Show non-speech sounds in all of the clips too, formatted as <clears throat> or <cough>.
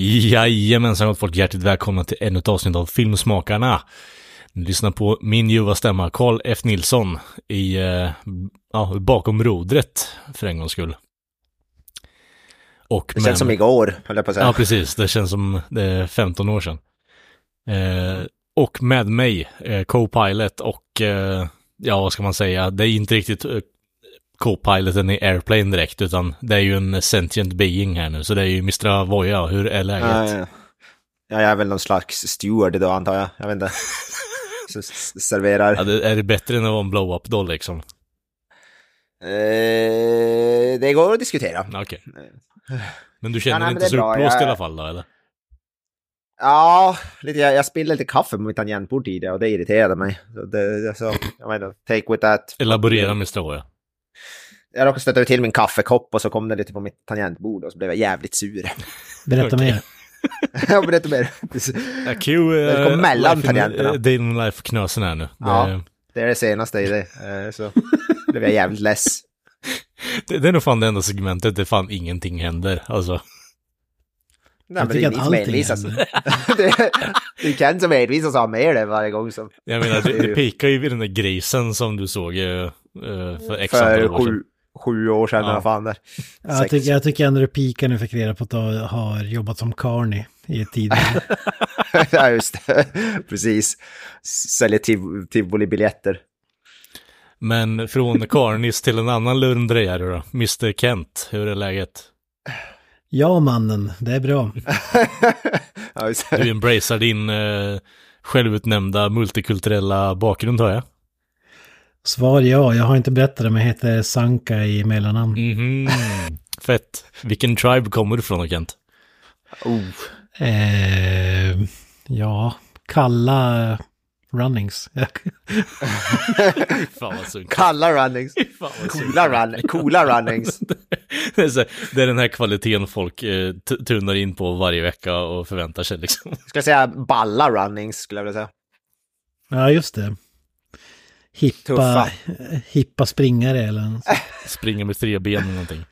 Jajamensan gott folk, hjärtligt välkomna till ännu ett avsnitt av Filmsmakarna. Ni lyssnar på min ljuva stämma, Karl F. Nilsson, i, eh, ja, bakom rodret för en gångs skull. Och Det känns som igår, höll jag på att säga. Ja, precis. Det känns som det är 15 år sedan. Eh, och med mig, eh, Co-Pilot och, eh, ja vad ska man säga, det är inte riktigt eh, Co-Piloten i Airplane direkt, utan det är ju en sentient being här nu. Så det är ju Mr. Avoya, hur är läget? Ja, ja. ja, jag är väl någon slags steward då antar jag. Jag vet inte. <laughs> Så s- serverar. Ja, det, är det bättre än att vara en blow-up då liksom? Eh, det går att diskutera. Okej. Men du känner Ja, nej, inte så uppblåst Jag- i alla fall då, eller? Ja, lite, jag, jag spillde lite kaffe på mitt tangentbord tidigare och det irriterade mig. Så det, så, jag inte, take with that. Elaborera Mr. Avoya. Jag råkade stöta till min kaffekopp och så kom det lite på mitt tangentbord och så blev jag jävligt sur. Berätta mer. <laughs> jag berättar mer. Ja, Q, Det kom mellan tangenterna. Det är en life-knösen här nu. Ja. Det, Det är det senaste i det. Eh, Så <laughs> blev jag jävligt less. det, det är nog fan det enda segmentet där fan ingenting händer. Alltså. Nej, Jag men det tycker är att allting envisas. händer. <laughs> det, det är Ken som envisas och har med det varje gång som... Jag menar, det, det pikar ju vid den där grisen som du såg eh, eh, för x För antal år sedan. Sju, år sedan Ja. eller vad fan där. Ja, jag, tycker, jag tycker ändå det pikar jag fick reda på att du har jobbat som Carney i ett tidigare. <laughs> ja, just det. Precis. Säljer tiv- tivolibiljetter. Men från Carnis till en annan lurendrejare då. Mr. Kent, hur är läget? ja, mannen, det är bra. <laughs> Du embracear din eh, självutnämnda multikulturella bakgrund har jag. Svar ja, jag har inte berättat det, men jag heter Sanka i mellannamn. Mhm. Fett. Vilken tribe kommer du ifrån då, Kent? Oh. Eh, ja, kalla runnings. <laughs> Kalla runnings. Coola, run coola runnings. Det är, så, det är den här kvaliteten folk eh, tunar in på varje vecka och förväntar sig liksom. Ska jag säga balla runnings skulle jag vilja säga. ja, just det. Hippa, Tuffa. hippa springare eller något. Springer med tre ben eller någonting.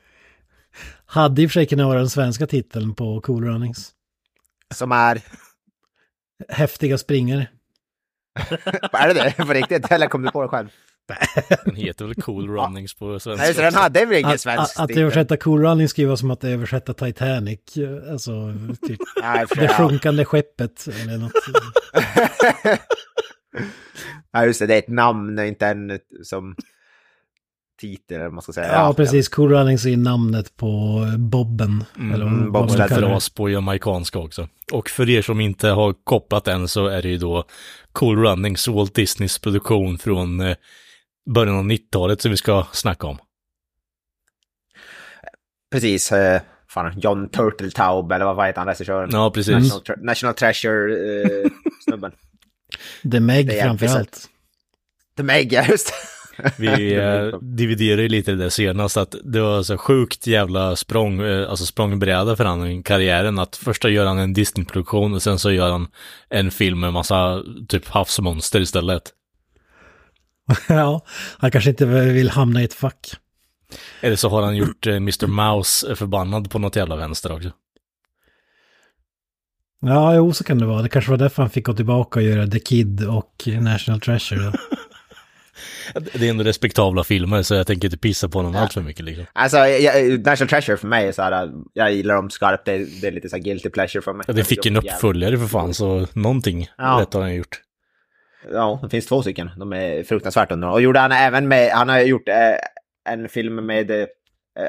Hade i och för sig kunnat vara den svenska titeln på Cool Runnings. Som är... Häftiga springare. <laughs> Är det det på riktigt? Eller kom du på det själv? Den heter väl Cool Runnings på Nej, svenska. det, den hade väl ingen Att, svensk att, att titel? översätta Cool Running skulle vara som att översätta Titanic. Alltså, typ Nej, det sjunkande skeppet eller något. <laughs> ja, just det, det är ett namn, inte en som titel eller man ska säga. Ja, precis. Cool Runnings är namnet på Bobben. eller vad- Mm, vad man. Fras på jamaicanska också. Och för er som inte har kopplat än så är det ju då Cool Runnings, Walt Disneys produktion från eh, början av 90-talet som vi ska snacka om. Precis. Eh, fan, John Turteltaub, eller vad heter han, regissören? Ja, precis. National, Tre- National Treasure-snubben. <laughs> The Meg Det är framför episod. allt. The Meg, ja, just. <laughs> Vi eh, dividerade lite det senast att det var så sjukt jävla språng, eh, alltså språngbräda för han i karriären att först gör han en Disney-produktion och sen så gör han en film med massa typ havsmonster istället. <laughs> ja, han kanske inte vill hamna i ett fack. Eller så har han gjort eh, Mr. Mouse förbannad på något jävla vänster också. Ja, jo, så kan det vara. Det kanske var därför han fick gå tillbaka och göra The Kid och National Treasure. Då. Det är ändå respektabla filmer så jag tänker inte pissa på honom allt för mycket liksom. Alltså, jag, National Treasure för mig är så här, jag gillar dem skarpt, det, är- det är lite så här guilty pleasure för mig. Ja, det fick en uppföljare för fan så någonting Ja. rätt har han gjort. Ja, det finns två stycken. De är fruktansvärt underbara. Och gjorde han även med, han har gjort eh, en film med, eh,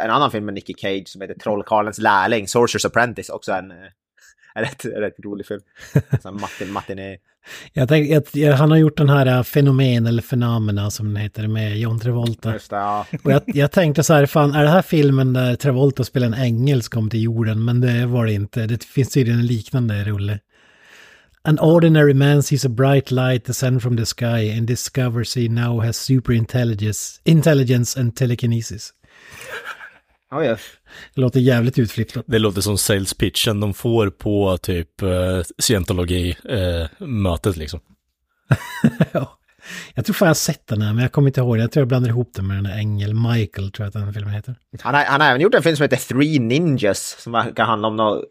en annan film med Nicky Cage som heter Trollkarlens lärling, Sorcerer's Apprentice, också en, eh, <laughs> rätt, är rätt rolig film. <laughs> Sån Martin, matiné. Jag tänkte, han har gjort den här äh, Fenomen eller Fenomena som den heter med John Travolta. Just det, ja. <laughs> Och jag, jag tänkte så här, fan är det här filmen där Travolta spelar en ängel som kommer till jorden? Men det var det inte. Det finns tydligen en liknande rulle. An ordinary man sees a bright light descend from the sky and discovers he now has super intelligence, intelligence and telekinesis. Oj, ja. Det låter jävligt utflippat. Det låter som sales pitchen de får på typ uh, scientologi-mötet liksom. <laughs> ja. Jag tror fan jag har sett den här, men jag kommer inte ihåg. Jag tror jag blandar ihop den med den här ängel, Michael tror jag att den filmen heter. Han, har, han har även gjort en film som heter Three Ninjas som verkar handla om några,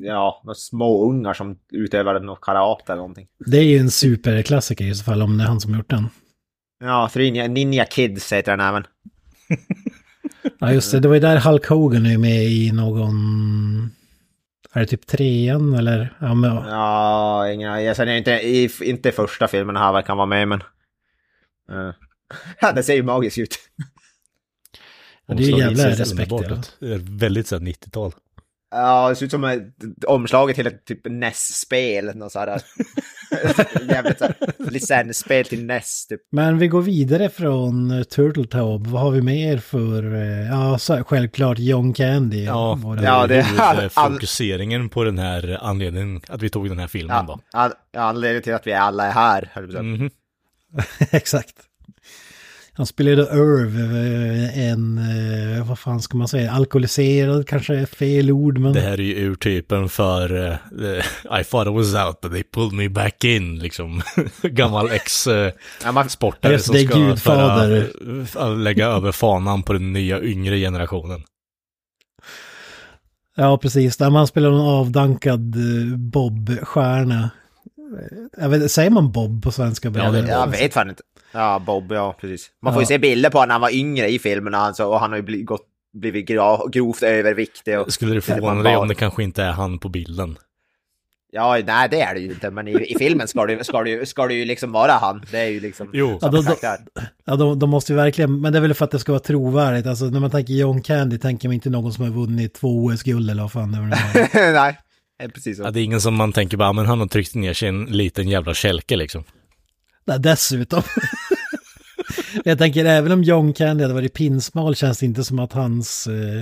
ja, några små ungar som utövar något karate eller någonting. Det är ju en superklassiker i så fall om det är han som har gjort den. Ja, Three Ninja, Ninja Kids heter den även. <laughs> Ja just det, det var ju där Hulk Hogan är med i någon... Är det typ trean eller? Ja, men, Ja, ingen, jag säger inte, i, inte första filmen här verkar han vara med, men... Uh. Ja, <laughs> det ser ju magiskt ut. Ja, det är ju jävla respekt. Det är väldigt så här 90-tal. Ja, det ser ut som ett omslaget till ett typ NES-spel. Något sådär. <laughs> Jävligt såhär, licensspel till NES typ. men vi går vidare från uh, Turtle Taub. Vad har vi mer för... eh, ja, så, självklart John Candy. Ja, Ja, det- all- <laughs> fokuseringen på den här anledningen att vi tog den här filmen Ja, då. an, anledningen till att vi alla är här. säga. Mhm. <laughs> Exakt. Han spelade Irv, eh, en, eh, vad fan ska man säga, alkoholiserad kanske är fel ord, men... Det här är ju urtypen för uh, I thought I was out but they pulled me back in, liksom. <laughs> Gammal ex-sportare Just som ska Gudfader. föra, för- lägga över fanan på den nya yngre generationen. Ja, precis. Där man spelar någon avdankad Bob-stjärna. Jag vet, säger man Bob på svenska? Ja, det är jag vet fan inte. Ja, Bob, ja precis. Man får ju se bilder på honom när han var yngre i filmen alltså, och han har ju blivit, gått, blivit grovt överviktig. Och, Skulle det förvåna dig om det kanske inte är han på bilden? Ja, nej det är det ju inte, men i, i filmen ska det, ska, det, ju- ska det ju liksom vara han. Det är ju liksom... Jo. Ja, då-. Ja, de, de måste ju verkligen, men det är väl för att det ska vara trovärdigt. Alltså när man tänker John Candy tänker man inte någon som har vunnit två OS-guld eller vad fan det var. <laughs> nej, precis så. Ja, det är ingen som man tänker bara, men han har tryckt ner sig i en liten jävla kälke liksom. Nej, dessutom. <laughs> Jag tänker även om John Candy hade varit pinsmal känns det inte som att hans, eh,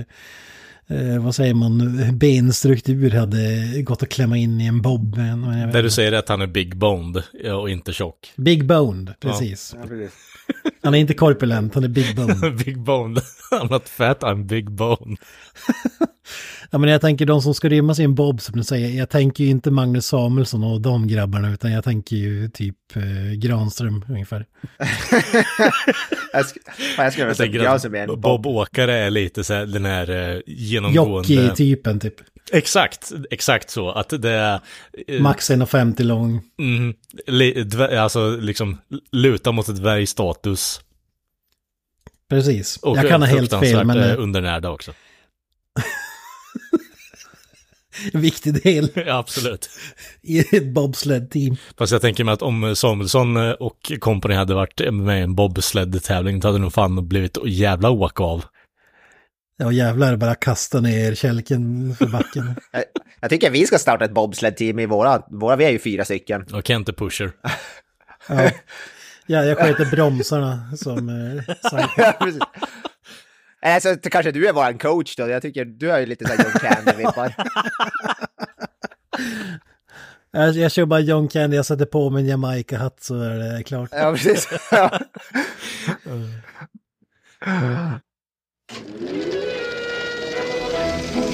eh, vad säger man, benstruktur hade gått att klämma in i en bob. Men jag vet Där du säger att han är big boned och inte tjock. Big boned, precis. Ja, precis. <laughs> Han är inte korpulent, han är big boned. <laughs> big boned. I'm not fat, I'm big boned. Ja, men jag tänker de som ska rymmas i en bob som du säger, jag tänker ju inte Magnus Samuelsson och de grabbarna, utan jag tänker ju typ eh, Granström ungefär. <laughs> Jag, sk- fan, jag skulle vilja Jag är en Bob, Bob. Åkare är lite så här, den här eh, genomgående... Jockey-typen typ. Exakt, exakt så. Att det är... eh, Max 1,50 lång. Mm, li, alltså liksom luta mot ett dvärgstatus. Precis. Och jag kan ha helt fel, men eh, eh, undernärda också. En <laughs> viktig del <laughs> ja, absolut. i ett bobsled-team. Fast jag tänker mig att om Samuelsson och company hade varit med i en bobsled-tävling, då hade nog fan blivit jävla åka av. Ja jävlar, bara kasta ner kälken för backen. <laughs> Jag, jag tycker vi ska starta ett bobsled-team i våra, våra, vi är ju fyra stycken. Och Kente Pusher. Ja, ja jag sköter bromsarna som... Eh, sang. Ja, precis. Alltså, kanske du är vår coach då, jag tycker du har ju lite såhär John Candy-vippar. <laughs> jag, jag kör bara John Candy, jag sätter på mig en Jamaica-hatt så är det klart. Ja, precis. <laughs> Ja.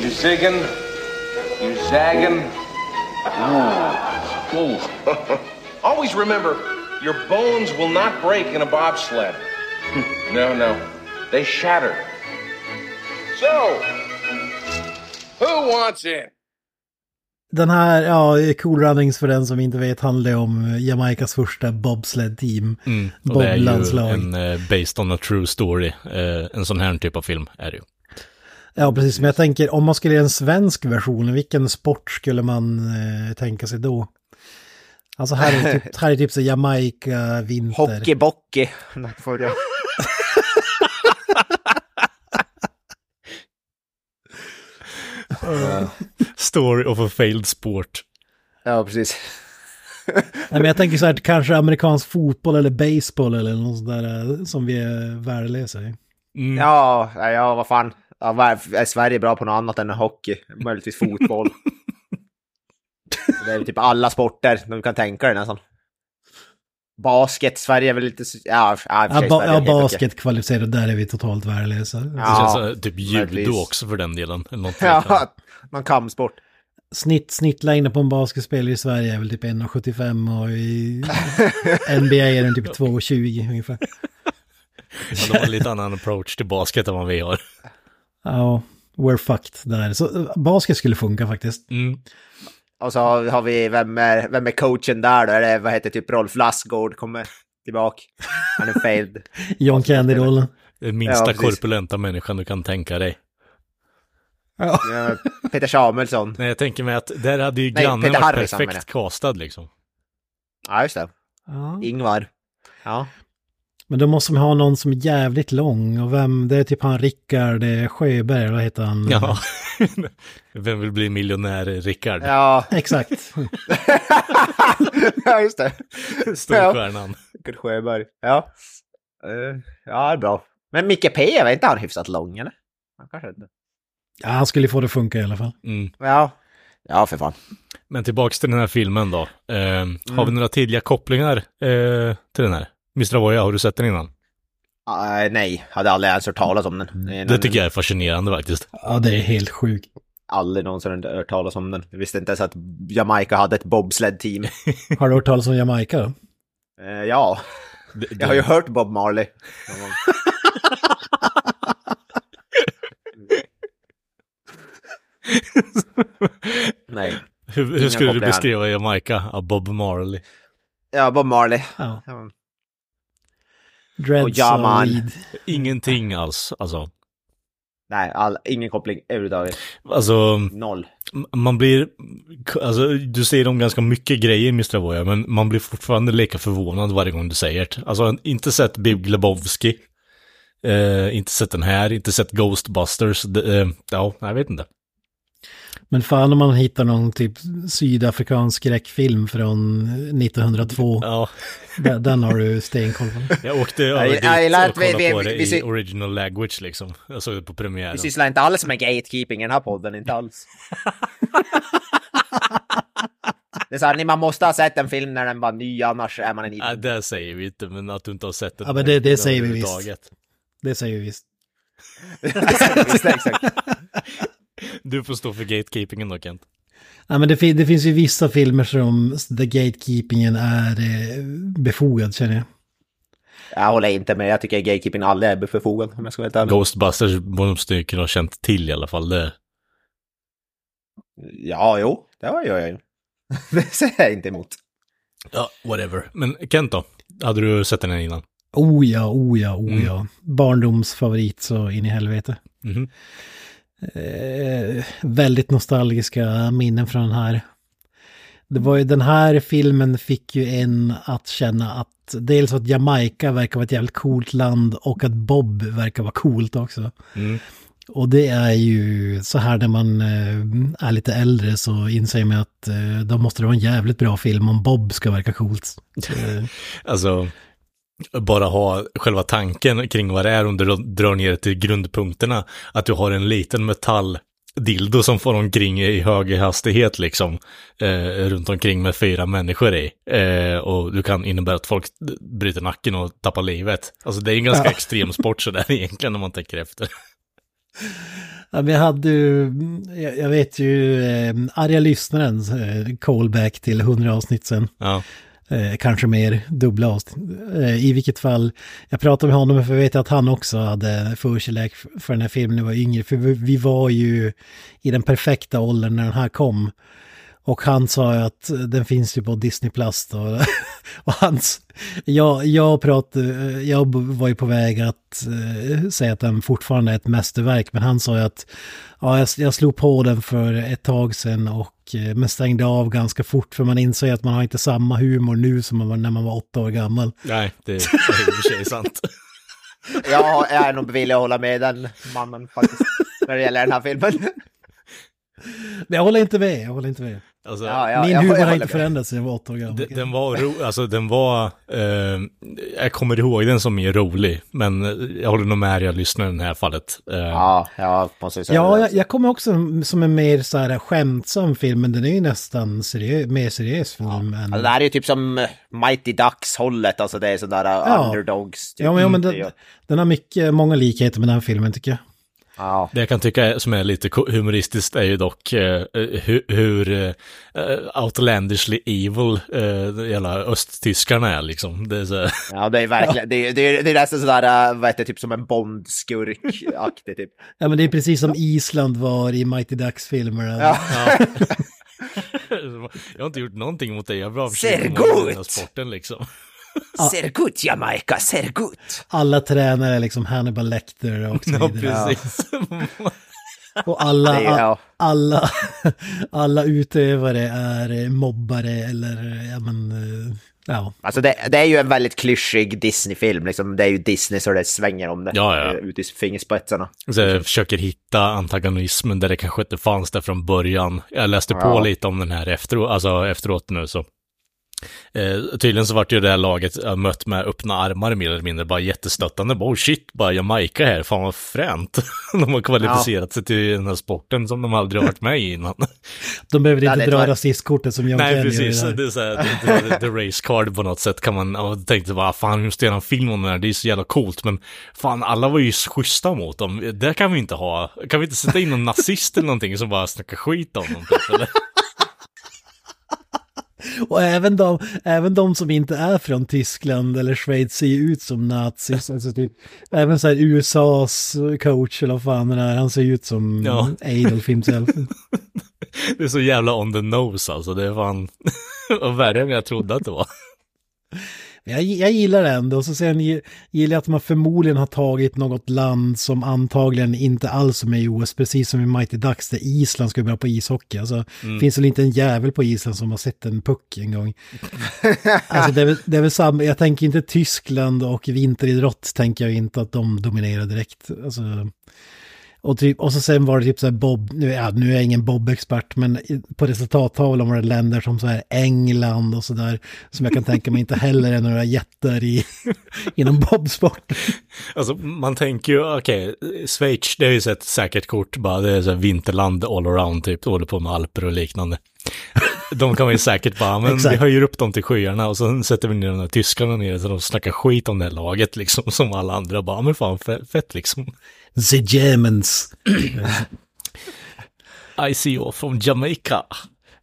You zigging, you zagging. Ooh, ooh. <laughs> Always remember, your bones will not break in a bobsled. no, no, they shatter. So, who wants in? Den här, ja, Cool Runnings för den som inte vet handlar om Jamaicas första bobsled-team. Mm. Boblandslag. en eh, based on a true story. Eh, en sån här typ av film är det ju. Ja, precis. Men jag tänker, om man skulle göra en svensk version, vilken sport skulle man eh, tänka sig då? Alltså här är typ, <laughs> här är typ så Jamaica, vinter. Hockeybockey. <laughs> <laughs> <laughs> Story of a failed sport. Ja, precis. Nej, men jag tänker så här, kanske amerikansk fotboll eller baseball eller något sånt där eh, som vi är värdelösa i. Mm. Ja, ja, vad fan. Ja, är Sverige bra på något annat än hockey? Möjligtvis fotboll. <laughs> det är typ alla sporter de kan tänka dig nästan. Basket, Sverige är väl lite... Ja, ja, Ja, ba ja basket kvalificerat, där är vi totalt värdelösa. Det Ja, känns eh, typ judo möjligtvis. också för den delen. eller något. Ja, <laughs> någon kampsport. Snitt, snittlängden på en basketspelare i Sverige är väl typ 1,75 och i <laughs> NBA är den typ 2,20 ungefär. Ja, de har en lite annan approach till basket än vad vi har. Ja, we're fucked där. Så eh, basket skulle funka faktiskt. Mm. Och så har, vi, vem är, vem är coachen där då? Är det, vad heter typ Rolf Lassgård kommer tillbaka. Han är failed. <laughs> John Candy-rollen. Den minsta Ja, korpulenta människan du kan tänka dig. Ja, Peter Samuelsson. Nej, jag tänker mig att där hade ju Nej, grannen Peter varit Harrison perfekt castad liksom. Ja, just det. Ja. Ingvar. Ja. Men då måste man ha någon som är jävligt lång och vem, det är typ han Rickard eh, Sjöberg, eller vad heter han? Ja. <laughs> Vem vill bli miljonär, Rickard? Ja, Exakt. <laughs> ja just det. Storstjärnan. Rickard Sjöberg. Ja. Eh, ja, det är bra. Men Micke P, är inte han hyfsat lång eller? Han kanske inte. Ja, han skulle få det att funka i alla fall. Mm. Ja. Ja, för fan. Men tillbaks till den här filmen då. Eh, Mm. Har vi några tidiga kopplingar eh, till den här? Mr. Avoya, har du sett den innan? Uh, nej, hade aldrig ens hört talas om den. Mm. Det tycker jag är fascinerande faktiskt. Ja, det är helt sjukt. Aldrig någonsin hört talas om den. Jag visste inte ens att Jamaica hade ett bobsled-team. <laughs> Har du hört talas om Jamaica då? Eh, ja, Det, jag har ju hört Bob Marley. <laughs> nej. hur hur skulle du beskriva Jamaica? Ja, Bob Marley. Ja, Bob Marley. Ja. Dreads Och ja, man. Ingenting alls, alltså. Nej, all, ingen koppling överhuvudtaget. Alltså, Noll. man blir, alltså du säger om ganska mycket grejer Mr. Avoya, men man blir fortfarande lika förvånad varje gång du säger det. Alltså, inte sett Big Lebowski, eh, inte sett den här, inte sett Ghostbusters, det, eh, ja, jag vet inte. Men fan om man hittar någon typ sydafrikansk skräckfilm från 1902. Ja, Den, den har du stenkoll på. jag åkte över dit och vi- kollade vi- på det vi i original language liksom. Jag såg det på premiären. Vi sysslar inte alls med gatekeeping i den här podden, inte alls. <laughs> Det är så här, man måste ha sett en film när den var ny, annars är man en idiot. det säger vi inte, men att du inte har sett den. Ja, men det- det säger vi visst. Det säger vi visst. <laughs> Visst, exakt. <laughs> Du får stå för gatekeepingen då Kent. Ja, men det, fin- det finns ju vissa filmer som the gatekeepingen är eh, befogad känner jag. Jag håller inte med, jag tycker gatekeeping aldrig är befogad om jag ska vara helt ärlig. Ghostbusters måste ju kunna ha känt till i alla fall. Det, Ja, jo, det gör jag ju. <laughs> Det säger jag inte emot. ja, whatever. Men Kent då? Hade du sett den här innan? Oh ja, oh ja, oh Mm. ja. Barndomsfavorit så in i helvete. Mhm. Eh, väldigt nostalgiska minnen från den här. Det var ju den här filmen fick ju en att känna att dels att Jamaica verkar vara ett jävligt coolt land och att Bob verkar vara coolt också. Mm. Och det är ju så här när man eh, är lite äldre så inser man att eh, då måste det vara en jävligt bra film om Bob ska verka coolt. <laughs> Eh, Alltså, bara ha själva tanken kring vad det är om du drar ner till grundpunkterna. Att du har en liten metall dildo som får omkring i hög hastighet liksom. Eh, runt omkring med fyra människor i. Eh, och du kan innebära att folk bryter nacken och tappar livet. Alltså det är en ganska Ja. extrem sport sådär <laughs> egentligen om man tänker efter. <laughs> Ja, vi hade ju, jag, jag vet ju, eh, arga lyssnaren, eh, callback till 100 avsnitt sen. Ja. Eh, kanske mer dubbla avsnitt. Eh, I vilket fall, jag pratade med honom för jag vet att han också hade förkärlek för den här filmen när jag var yngre. För vi, vi var ju i den perfekta åldern när den här kom. Och han sa ju att den finns ju på Disney Plus då. <laughs> <laughs> Och hans, jag, jag, pratade, jag var ju på väg att eh, säga att den fortfarande är ett mästerverk. Men han sa ju att ja, jag, jag slog på den för ett tag sedan och eh, men stängde av ganska fort. För man inser att man har inte samma humor nu som man var när man var åtta år gammal. Nej, det är i och för sig sant. <laughs> Jag, jag är nog villig att hålla med den mannen faktiskt. När det gäller den här filmen. <laughs> Men jag håller inte med, jag håller inte med. Alltså, Ja, ja, Min humor har inte förändrats sedan jag var åtta år gammal. Den, var ro, alltså den var, eh, jag kommer ihåg den som mer rolig, men jag håller nog med er, jag lyssnar i det här fallet. Eh, Ja, ja, säga. Ja, jag, jag kommer också som en mer så här skämtsam film, men den är ju nästan seriö- mer seriös film än... Alltså, det här är ju typ som eh, Mighty Ducks-hållet, alltså det är sådär uh, Ja. underdogs. Typ. Ja, men, ja, men är den, den har mycket, många likheter med den här filmen tycker jag. Ja. Det jag kan tycka som är lite humoristiskt är ju dock eh, hur, hur eh, outlandishly evil eh, hela östtyskarna är liksom. Det är så, <laughs> ja, det är verkligen, det är, det är, det är nästan sådär, uh, vad heter det, typ som en Bond-skurk-aktig typ. Ja, men det är precis som Island var i Mighty Ducks-filmer. Ja. <laughs> jag har inte gjort någonting mot dig, jag har bara Ser försökt komma god här sporten liksom. Ser gut, Jamaica, ser gut. Alla tränare är liksom Hannibal Lecter och så Ja, vidare. precis. Och alla, ja. alla, <laughs> alla utövare är eh, mobbare eller, ja men, eh, ja. Alltså det, det är ju en väldigt klyschig Disney-film, liksom. det är ju Disney så det svänger om det. Ja, ja. eh, Ut i fingerspetsarna. Så jag försöker hitta antagonismen där det kanske inte fanns där från början. Jag läste på Ja. lite om den här efteråt, alltså efteråt nu så. Eh, tydligen så vart ju det här laget eh, mött med öppna armar mer eller mindre, bara jättestöttande. Bara, oh shit, bara Jamaica här, fan vad fränt. <laughs> de har kvalificerat sig till den här sporten som de aldrig har varit med i innan. <laughs> De behöver Ja, inte det dra var- rasistkortet som John Nej, precis. det är så här, det, det, det race card på något sätt kan man, och jag tänkte bara, fan, måste göra en film om det här, det är så jävla coolt, men fan, alla var ju schyssta mot dem. Det kan vi inte ha. Kan vi inte sätta in någon nazist eller någonting som bara snackar skit om dem? Typ, eller? Och även de, även de som inte är från Tyskland eller Schweiz ser ju ut som nazis. Alltså typ, även så här USAs coach eller vad fan det är, han ser ju ut som Ja. Adolf himself. <laughs> Det är så jävla on the nose alltså, det är fan, <laughs> värre än jag trodde att det var. Jag, jag gillar det ändå. Och så sen gi- gillar jag att man förmodligen har tagit något land som antagligen inte alls är med i OS, precis som i Mighty Ducks där Island ska börja på ishockey. Alltså, finns väl inte en jävel på Island som har sett en puck en gång. <laughs> alltså det är, väl, det är väl samma, jag tänker inte Tyskland och vinteridrott tänker jag inte att de dominerar direkt. Alltså, och, typ, och så sen var det typ så här Bob, nu, ja, nu är jag ingen Bob-expert, men på resultattavlan var det länder som så här England och så där, som jag kan tänka mig inte heller är några jättar i, <laughs> inom bobsport. Alltså man tänker ju, okej, Schweiz, det är ju ett säkert kort, bara det är så här vinterland all around typ, håller på med alper och liknande. De kan ju säkert bara, men vi höjer upp dem till skyarna och så sätter vi ner de här tyskarna nere så de snackar skit om det här laget liksom, som alla andra bara, men fan fe- fett liksom. The Germans. <clears throat> I see you from Jamaica.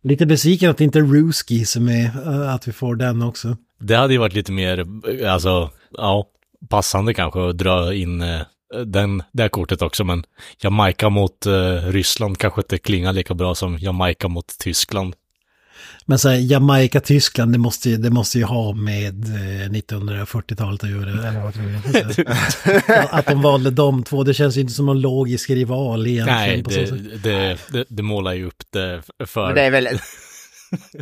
Lite besviken att det inte är Ruski som är, äh, att vi får den också. Det hade ju varit lite mer, alltså, ja, passande kanske att dra in eh, den, det här kortet också, men Jamaica mot eh, Ryssland kanske inte klingar lika bra som Jamaica mot Tyskland. Men så här, Jamaica, Tyskland, det måste, ju- det måste ju ha med eh, 1940-talet att göra. <laughs> Att de valde de två, det känns ju inte som någon logisk rival egentligen. Nej, på så det, sätt. det, det, det målar ju upp det för... Men det är väl...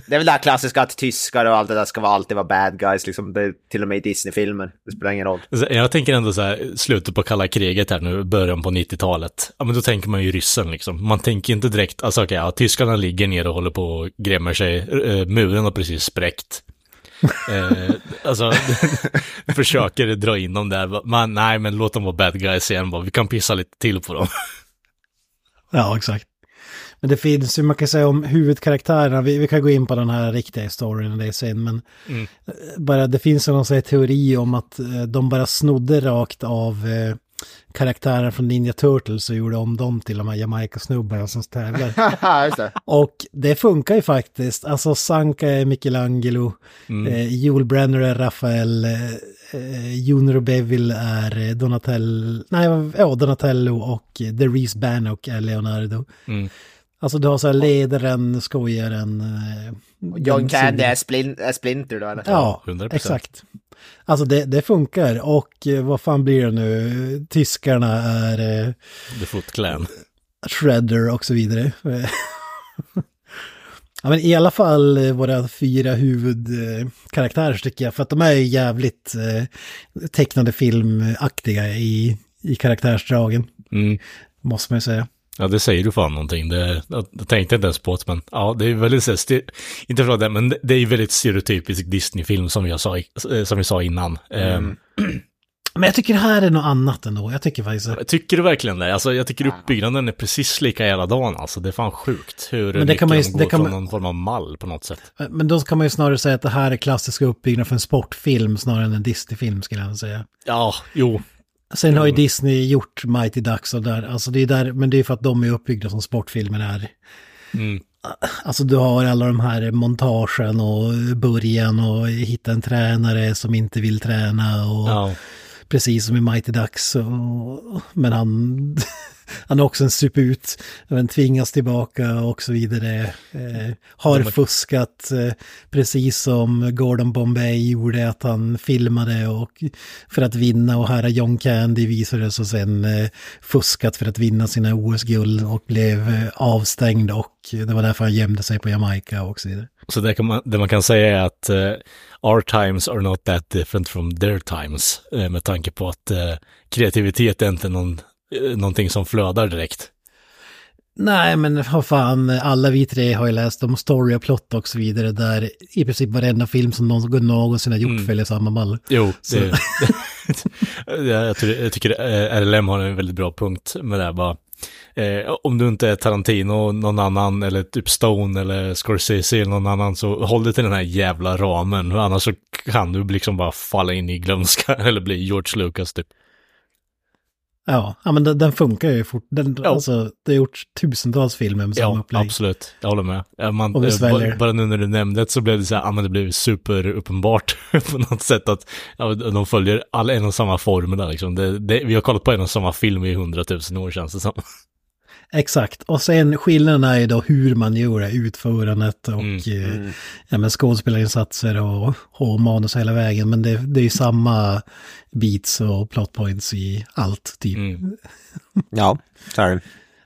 Det är väl det här klassiska att tyskar och allt det där ska vara, alltid vara bad guys, liksom. Det till och med i Disney-filmer. Det spelar ingen roll. Jag tänker ändå så här, slutet på kalla kriget här nu, början på 90-talet. Ja, men då tänker man ju ryssen liksom. Man tänker inte direkt, alltså okej, ja, tyskarna ligger ner och håller på och grämmer sig. Eh, muren har precis spräckt. eh, <laughs> alltså, <laughs> försöker dra in dem där. Man, nej, men låt dem vara bad guys igen bara. Vi kan pissa lite till på dem. <laughs> Ja, exakt. Men det finns ju, man kan säga om huvudkaraktärerna, vi, vi kan gå in på den här riktiga historien det sen, men Mm. eh, bara det finns någon sån här teori om att eh, de bara snodde rakt av eh, karaktärer från Ninja Turtles och gjorde om dem till de här Jamaica-snubbarna som tävlar. <laughs> Och det funkar ju faktiskt. Alltså Sanka är Michelangelo, eh, Joel Brenner är Rafael, eh, eh, Junior Beville är Donatello, nej, ja, Donatello och The Reese Bannock är Leonardo. Mm. Alltså du har så här ledaren, skojaren. Eh, John Candy är, splin är Splinter då, eller? Ja, 100%. exakt. Alltså det, det funkar och eh, vad fan blir det nu? Tyskarna är eh, The Foot Clan. Shredder och så vidare. <laughs> ja, men i alla fall eh, våra fyra huvudkaraktärer tycker jag, för att de är jävligt eh, tecknade filmaktiga i, i karaktärsdragen, Mm. måste man ju säga. Ja, det säger du fan någonting. Det, jag, jag tänkte inte ens på det, men ja, det är väldigt, inte för det, men det- är ju väldigt stereotypisk Disney-film som jag sa, som vi sa innan. Mm. Eh, <clears throat> Men jag tycker det här är något annat ändå. Jag tycker faktiskt att... Tycker du verkligen det? Alltså jag tycker uppbyggnaden är precis lika jävla dan alltså. Det är fan sjukt hur Men det kan man ju- de går det kan från man- någon form av mall på något sätt. Men då kan man ju snarare säga att det här är klassiska uppbyggnad för en sportfilm snarare än en Disney-film skulle jag säga. Ja, jo. Sen har ju Disney gjort Mighty Ducks och där, alltså det är där, men det är för att de är uppbyggda som sportfilmer är. Mm. Alltså du har alla de här montagen och början och hitta en tränare som inte vill träna och Ja. precis som i Mighty Ducks. Och, men han, han är också en suput, men tvingas tillbaka och så vidare. Eh, har fuskat eh, precis som Gordon Bombay gjorde, att han filmade och för att vinna och här har John Candy visade sig sen eh, fuskat för att vinna sina OS-guld och blev eh, avstängd och det var därför han gömde sig på Jamaica och så vidare. Så det, kan man, det man kan säga är att eh, our times are not that different from their times. eh, med tanke på att eh, kreativitet är inte någon, eh, någonting som flödar direkt. Nej, men vad fan, alla vi tre har ju läst om story och plot och så vidare där i princip varenda film som någon någonsin har gjort Mm. följer samma mall. Jo, det, <laughs> jag, tror, jag tycker eh, RLM har en väldigt bra punkt med det här bara. Eh, om du inte är Tarantino, någon annan, eller typ Stone eller Scorsese eller någon annan, så håll dig till den här jävla ramen. Annars så kan du liksom bara falla in i glömska <laughs> eller bli George Lucas typ. Ja, ja men den, den funkar ju fort. Den, Ja. alltså, det har gjorts tusentals filmer med samma Ja, upplägg. absolut. Jag håller med. Ja, Man, eh, bara, bara nu när du nämnde det så blev det så här, ja men det blev superuppenbart <laughs> på något sätt att ja, de följer alla en och samma formula liksom. Det, det, vi har kollat på en och samma film i hundratusen år känns det som. Exakt. Och sen skillnaden är ju då hur man gör det, utförandet och Mm. eh, ja, men skådespelarinsatser och, och manus hela vägen. Men det, det är ju samma beats och plot points i allt typ. Mm. <laughs> Ja, så är det.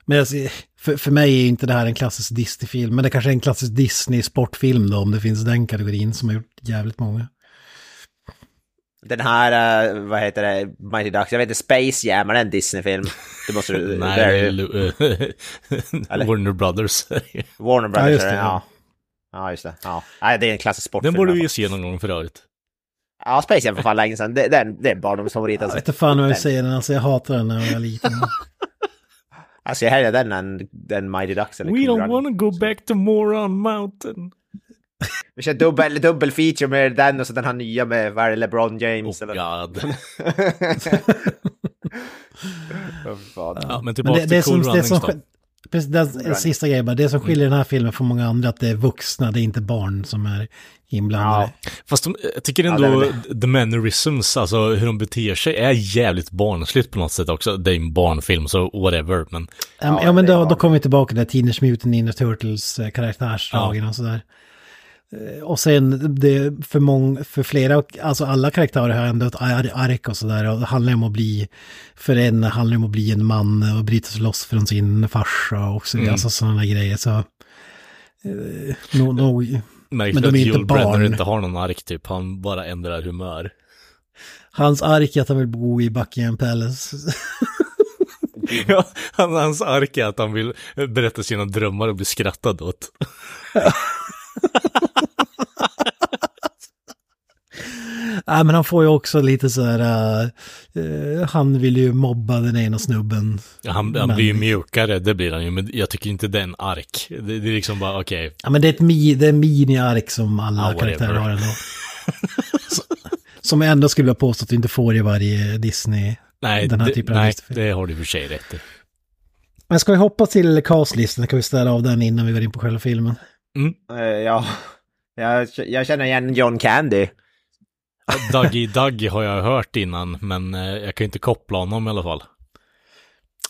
Men ser- för, för mig är inte det här en klassisk Disney-film, men det kanske är en klassisk Disney-sportfilm då, om det finns den kategorin som har gjort jävligt många. Den här, eh, vad heter det, Mighty Ducks, jag vet inte, Space Jam, är det en Disney-film? Det måste du... <laughs> det är Nej, Lu- <laughs> Eller? Warner Brothers. <laughs> Warner Ja, Brothers, just är det, det, ja. Ja, just det. Ja. Nej, det är en klassisk sportfilm. Den borde vi ju se någon gång för övrigt. Ja, Space Jam för fan länge sedan. Det, det, är- det är en barndomsfavorit Jag alltså. vet inte fan om jag vill säga den, alltså jag hatar den när jag var liten. Alltså jag hellre den än den Mighty Ducks eller We don't wanna go back to Moron Mountain. Vi kör dubbel, dubbel feature med den och så den här nya med, vad är det, LeBron James Oh eller? god. <laughs> Ja, men Men tillbaka det, det, till som, Cool det Runnings som, då. sk- precis, den, en sista grej bara, det som skiljer den här filmen från många andra, att det är vuxna, det är inte barn som är inblandade. Fast de, jag tycker Ja, ändå det är the mannerisms, alltså hur de beter sig, är jävligt barnsligt på något sätt också. Det är en barnfilm, så whatever, men Ja, Ja, ja men det då, då kommer vi tillbaka till Teenage Mutant Ninja Turtles eh, karaktärsdragen och sådär. Eh, Och sen det för, mång, för flera, alltså alla karaktärer har ändå ett ar- ark och sådär. Och det handlar om att bli, för en handlar om att bli en man och bryta sig loss från sin farsa och så. Mm. Alltså sådana grejer. Så, eh, no, no, Men de att är inte Yul Brenner barn. inte har någon ark typ. Han bara ändrar humör. hans ark är att han vill bo i Buckingham Palace. <laughs> Ja, han, hans ark är att han vill berätta sina drömmar och bli skrattad åt. <laughs> <laughs> Nej, men han får ju också lite så här, eh, han vill ju mobba den ena snubben. Ja, Han, han Men- blir ju mjukare, det blir han ju, men jag tycker inte det är en ark. Det, det är liksom bara, okej, Ja, men det är ett mi, det är en mini-ark som alla whatever. karaktärer har ändå. <laughs> Som jag ändå skulle vilja påstå att du inte får i varje Disney. nej, Den här det, typen av nej Disney-film. det har du för sig rätt i. Men ska vi hoppa till castlistan? Kan vi ställa av den innan vi går in på själva filmen? Eh, Ja, jag, jag känner igen John Candy. Dougie Doug har jag hört innan, men eh, jag kan ju inte koppla honom i alla fall.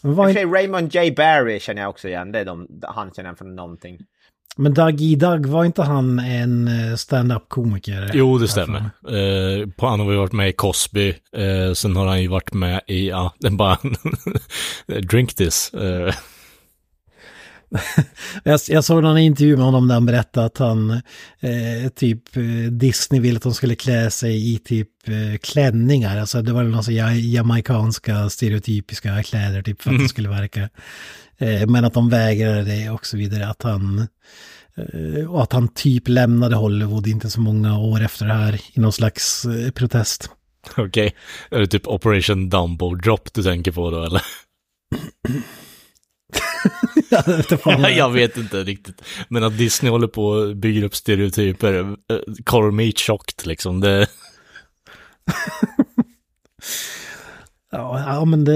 Inte, sig Raymond J. Barry känner jag också igen. Det är de, han känner jag från någonting. men Doug E. Doug, var inte han en eh, stand-up komiker? Jo, det stämmer. Eh, han har ju varit med i Cosby, eh, sen har han ju varit med i, ja, den bara, <laughs> Drink this. Eh, <laughs> Jag, jag såg någon intervju med honom där han berättade att han eh, typ eh, Disney ville att de skulle klä sig i typ eh, klänningar. Alltså det var någon sån ja, jamaikanska stereotypiska kläder typ för att det skulle verka. Eh, men att de vägrade det och så vidare. Att han, eh, och att han typ lämnade Hollywood inte så många år efter det här i någon slags eh, protest. Okej. Är det typ Operation Dumbo Drop du tänker på då eller? <clears throat> <laughs> jag, vet inte fan vad- jag vet inte riktigt. Men att Disney håller på och bygger upp stereotyper. eh, Color me chocked liksom. Det, <laughs> Ja, ja men det,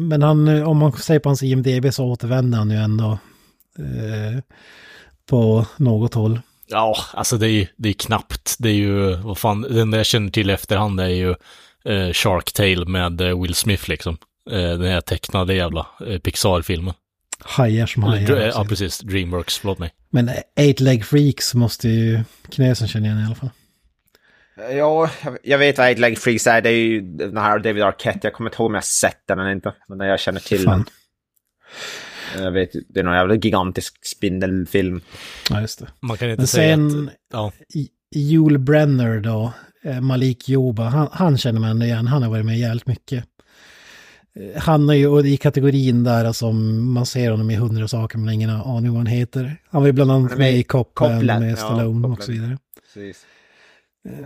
men han, om man säger på hans IMDB så återvänder han ju ändå eh, på något håll. ja, alltså det är det är knappt. Det är ju, vad fan, den där jag känner till i efterhand är ju eh, Shark Tale med eh, Will Smith liksom. Eh, den här tecknade jävla eh, Pixar-filmen. Hajar som hajar. eh, också. Ja, precis. Dreamworks, förlåt mig. Men Eight Leg Freaks måste ju knäsen känna igen i alla fall. Ja, jag- vet vad Eight Leg Freaks är. Det är ju den här David Arquette. Jag kommer inte ihåg om jag sett den eller inte. Men jag känner till Fan. den. Jag vet, det är någon jävla gigantisk spindelfilm. Ja, just det. Man kan inte Men säga sen att, ja, Joel Brenner då, eh, Malik Joba, han, han känner man igen. Han har varit med jävligt mycket. Eh, Han är ju och i kategorin där som man ser honom i hundra saker men ingen aning vad han heter. Han var ju bland annat med i Copland med ja, Stallone och Copland. så vidare. Precis.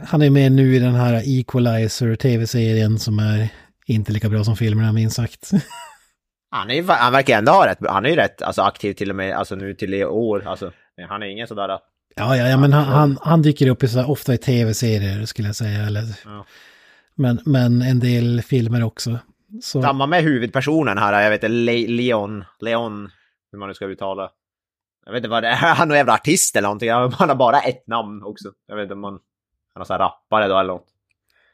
Han är med nu i den här Equalizer tv-serien som är inte lika bra som filmerna minst sagt. <laughs> Han, är, han verkar ändå ha rätt, han är ju rätt alltså, aktiv till och med alltså, nu till i år. Alltså, han är ingen sådär... Ja, ja, ja men han, han, han dyker upp i så här, ofta i tv-serier skulle jag säga. Eller, Ja. men, men en del filmer också. Så, Samma med huvudpersonen här, jag vet inte, Le Leon, Leon, hur man nu ska uttala. Jag vet inte vad det är, <laughs> han är någon jävla artist eller någonting, han har bara ett namn också. Jag vet inte om man, han är sån här rappare då eller något.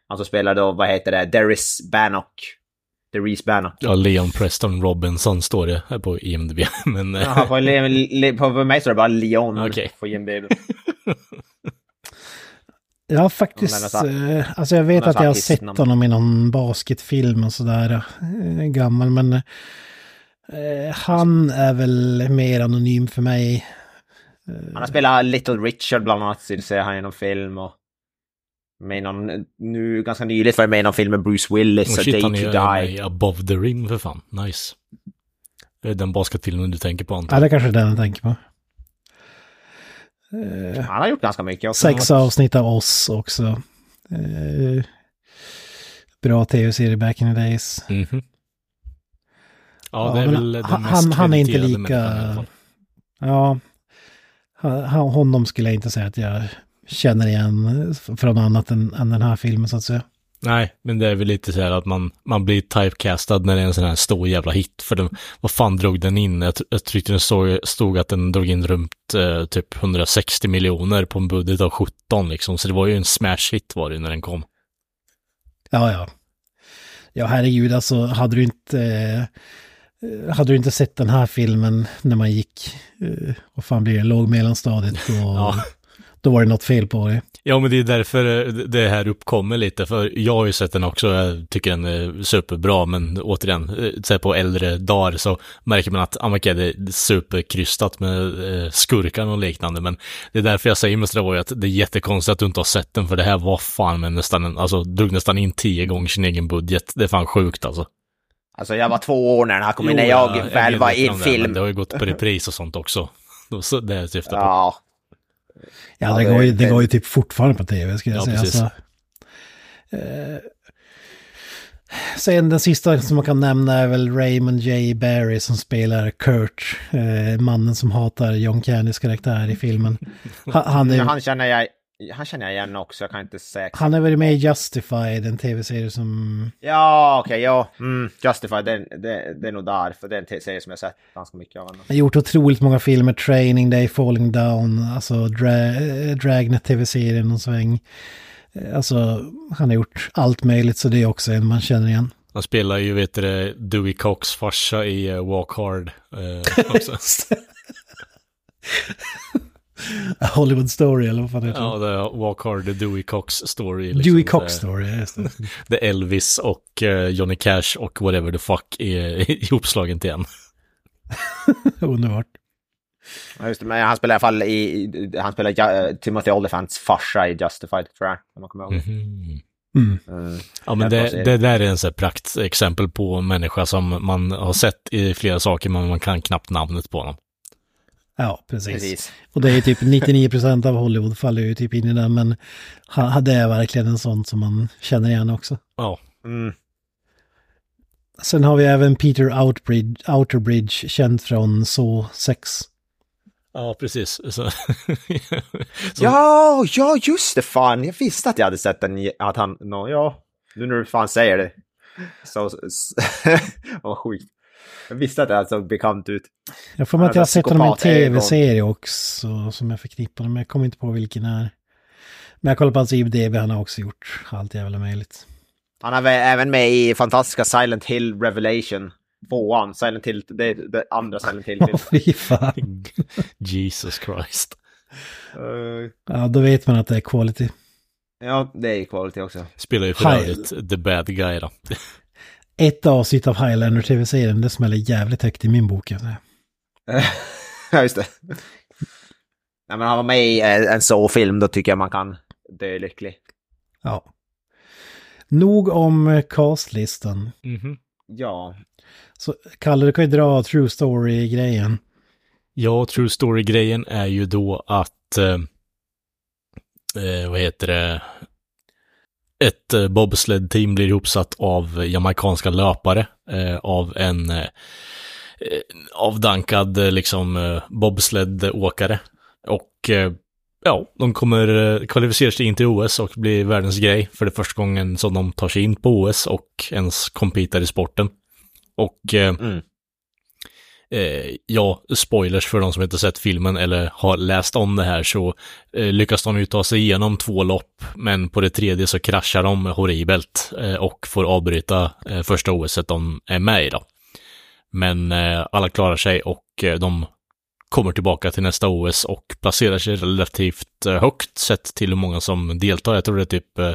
Han som spelar då, vad heter det, Darius Bannock. Darius Bannock. ja, Leon Preston Robinson står det här på IMDb. <laughs> Men, eh, Jaha, på, Le, Le, på, på mig står det bara Leon <laughs> Okej. på IMDb. Ja, faktiskt. Alltså- eh, alltså jag vet att jag har sett artistnamn. honom i någon basketfilm och sådär. eh, Gammal, men eh, han är väl mer anonym för mig. Han har spelat Little Richard bland annat, så ser han i någon film och med i någon, nu ganska nyligt var det med i någon film med Bruce Willis, och A shit, Day han to är med Die. i Above the Rim för fan. Nice. Är den basketfilmen du tänker på antar Ja, jag. det är kanske är den jag tänker på. Eh, Han har gjort ganska mycket också. sex avsnitt av oss också. Eh, bra tv-serie back in the days. Mhm. Ja, Ja, det är han- mest han- han är inte lika-. Ja, han- honom skulle jag inte säga att jag känner igen från annat än, än den här filmen så att säga. Nej, men det är väl lite så här att man, man blir typecastad när det är en sån här stor jävla hit. För den, vad fan drog den in? Jag, jag tyckte det stod, stod att den drog in runt eh, typ 160 miljoner på en budget av 17 liksom. Så det var ju en smash hit var det när den kom. Ja, ja. Ja, herregud, alltså hade du inte... Eh, hade du inte sett den här filmen när man gick, eh, vad fan blir det, låg mellanstadiet, då, Ja. Då var det något fel på det. Ja, men det är därför eh, det här uppkommer lite. För jag har ju sett den också, jag tycker den är superbra. Men återigen, eh, så på äldre dagar så märker man att det är superkrystat med eh, skurkar och liknande. Men det är därför jag säger med Stravoy att det är jättekonstigt att du inte har sett den. För det här var fan med nästan, en, alltså drog nästan in tio gånger sin egen budget. Det är fan sjukt alltså. Alltså jag var två år när den här kom in, när jag är väl var i det, film. Men det har ju gått på repris och sånt också. <laughs> Så det är jag syftar på. Ja, Ja, Ja, det, det- går ju, det det- går ju typ fortfarande på tv, ska jag Ja, säga. precis. Alltså, eh, sen den sista som man kan nämna är väl Raymond J. Barry som spelar Kurt, eh, mannen som hatar John Cannys karaktär i filmen. Han, han, är, han känner jag, han känner jag igen också, jag kan inte säga exakt. han är väl med i Justified, en tv-serie som... Ja, okej, ja. Mm, Justified, det, det, det är nog där, för det är en te- serie som jag sett ganska mycket av. ändå. har gjort otroligt många filmer, Training Day, Falling Down, alltså dra, eh, Dragnet tv-serien och sväng. Eh, Alltså, han har gjort allt möjligt, så det är också en man känner igen. Han spelar ju, vet du Dewey Cox farsa i uh, Walk Hard eh, också. <laughs> Hollywood Story eller vad fan heter Ja, det? det är Walk Hard, the Dewey Cox story. liksom. Dewey Det- Cox Story, just det. <laughs> Det Elvis och eh, Johnny Cash och whatever the fuck är <laughs> ihopslagen till en. <laughs> Underbart. Ja, just det, men han spelar i alla fall i, han spelar ja, Timothy Olyphants farsa i Justified, tror jag. Om man kommer ihåg. Mhm. Mm. Mm. Ja, men det, det där är en sån praktexempel på en människa som man har sett i flera saker, men man kan knappt namnet på dem. Ja, precis. Precis. Och det är typ 99% av Hollywood faller ju typ in i den, men han, det är verkligen en sån som man känner igen också. Ja, Mm. Sen har vi även Peter Outbridge, Outerbridge, känd från Så 6. ja precis. Så, <laughs> så, Ja, ja, just det fan. Jag visste att jag hade sett den, att han, no, ja. Nu när du fan säger det. Så, så <laughs> vad sjukt. Jag visste att det såg bekant ut. Jag får mig att jag har sett honom i en tv-serie också som jag förknippar men jag kommer inte på vilken det är. Men jag kollar på hans IMDB, han har också gjort allt jävla möjligt. Han är även med i fantastiska Silent Hill Revelation. Tvåan, Silent Hill, det är det andra Silent Hill. <laughs> Åh fy fan. <laughs> Jesus Christ. Uh, Ja, då vet man att det är quality. ja, det är quality också. Spelar ju för övrigt The Bad Guy då. <laughs> Ett avsnitt av Highlander tv-serien, det smäller jävligt högt i min bok. <laughs> Ja, just det. Nej, men han var med i eh, en så-film, då tycker jag man kan dö lycklig. Ja. Nog om eh, castlistan. Mhm. Ja. Så Kalle, du kan ju dra true story-grejen. Ja, True Story-grejen är ju då att, eh, eh, vad heter det, ett eh, bobsled-team blir ihopsatt av jamaicanska löpare eh, av en eh, eh avdankad eh, liksom eh, bobsled-åkare. Och eh, ja, de kommer kvalificera sig in till OS och bli världens grej för det första gången som de tar sig in på OS och ens competar i sporten. Och eh, Mm eh, ja, spoilers för de som inte sett filmen eller har läst om det här så eh, lyckas de ju ta sig igenom två lopp, men på det tredje så kraschar de horribelt eh, och får avbryta eh, första OSet de är med i då. Men eh, alla klarar sig och eh, de kommer tillbaka till nästa OS och placerar sig relativt eh, högt sett till hur många som deltar. Jag tror det är typ eh,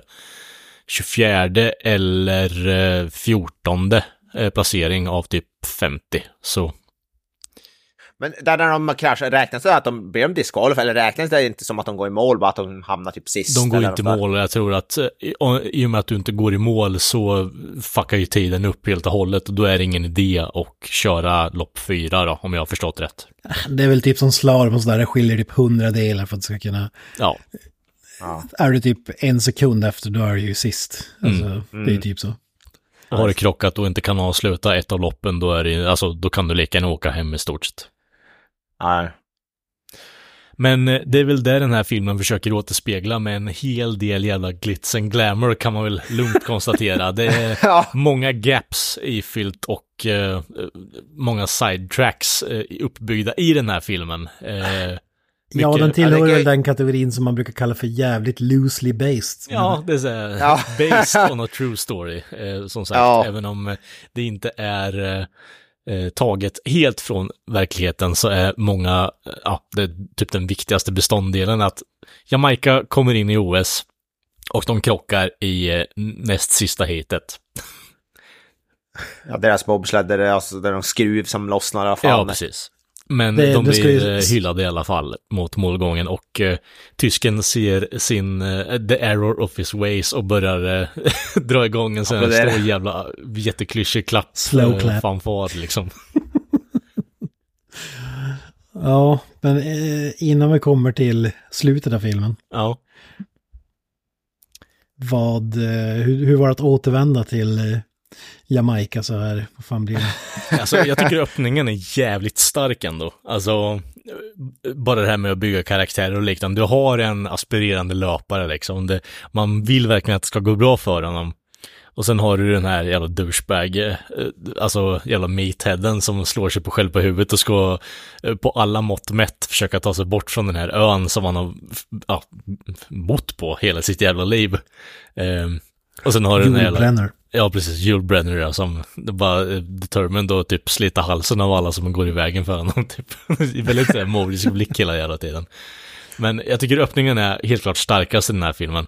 24 eller eh, 14 eh, placering av typ 50. Så men där när de kraschar, räknas det att de blir de disqualified eller räknas det inte som att de går i mål, bara att de hamnar typ sist? De går inte i mål och jag tror att eh, i, och- med att du inte går i mål så fuckar ju tiden upp helt och hållet och då är det ingen idé att köra lopp fyra då, om jag har förstått rätt. Det är väl typ som slalom och sådär, det skiljer typ hundra delar för att det ska kunna... Ja. Är du typ en sekund efter, då är du ju sist. Alltså, det är ju typ så. har du krockat och inte kan avsluta ett av loppen då är det, alltså då kan du lika gärna åka hem i stort sett. Ja. Men eh, det är väl det den här filmen försöker återspegla med en hel del jävla glitz and glamour kan man väl lugnt <laughs> konstatera. Det är <laughs> Ja. många gaps ifyllt och eh, många sidetracks eh, uppbyggda i den här filmen. Ja, mycket- den tillhör Ja, det är väl den kategorin som man brukar kalla för jävligt loosely based. Ja, det är så här, Ja. based <laughs> on a true story, eh, som sagt, Ja. även om det inte är eh, eh, taget helt från verkligheten så är många, eh, ja, det är typ den viktigaste bestånddelen att Jamaica kommer in i OS och de krockar i eh, näst sista heatet. ja, deras bobsled, där det är alltså där de skruv som lossnar fan. Ja, precis. Men Det- de blir ju- eh, hyllade i alla fall mot målgången och eh, tysken ser sin eh, the error of his ways och börjar eh, <laughs> dra igång en sån här Applådera. stor jävla jätteklyschig klapp. Slow eh, clap. Fanfar liksom. <laughs> Ja, men eh, innan vi kommer till slutet av filmen. Ja. Vad, eh, hur, hur var det att återvända till eh, Jamaica så här? Vad fan blir det? <laughs> Alltså, jag tycker öppningen är jävligt stark ändå. Alltså, bara det här med att bygga karaktärer och liknande. Du har en aspirerande löpare liksom. Det, man vill verkligen att det ska gå bra för honom. Och sen har du den här jävla douchebag, eh, alltså jävla meatheaden som slår sig på själv på huvudet och ska eh, på alla mått mätt försöka ta sig bort från den här ön som han har ja, bott på hela sitt jävla liv. Eh, och sen har du den här jävla... Julbränner. Ja, precis. Jule Brenner ja, som bara är determined att typ slita halsen av alla som går i vägen för honom. <laughs> Typ. Väldigt så mordisk blick hela jävla tiden. Men jag tycker öppningen är helt klart starkast i den här filmen.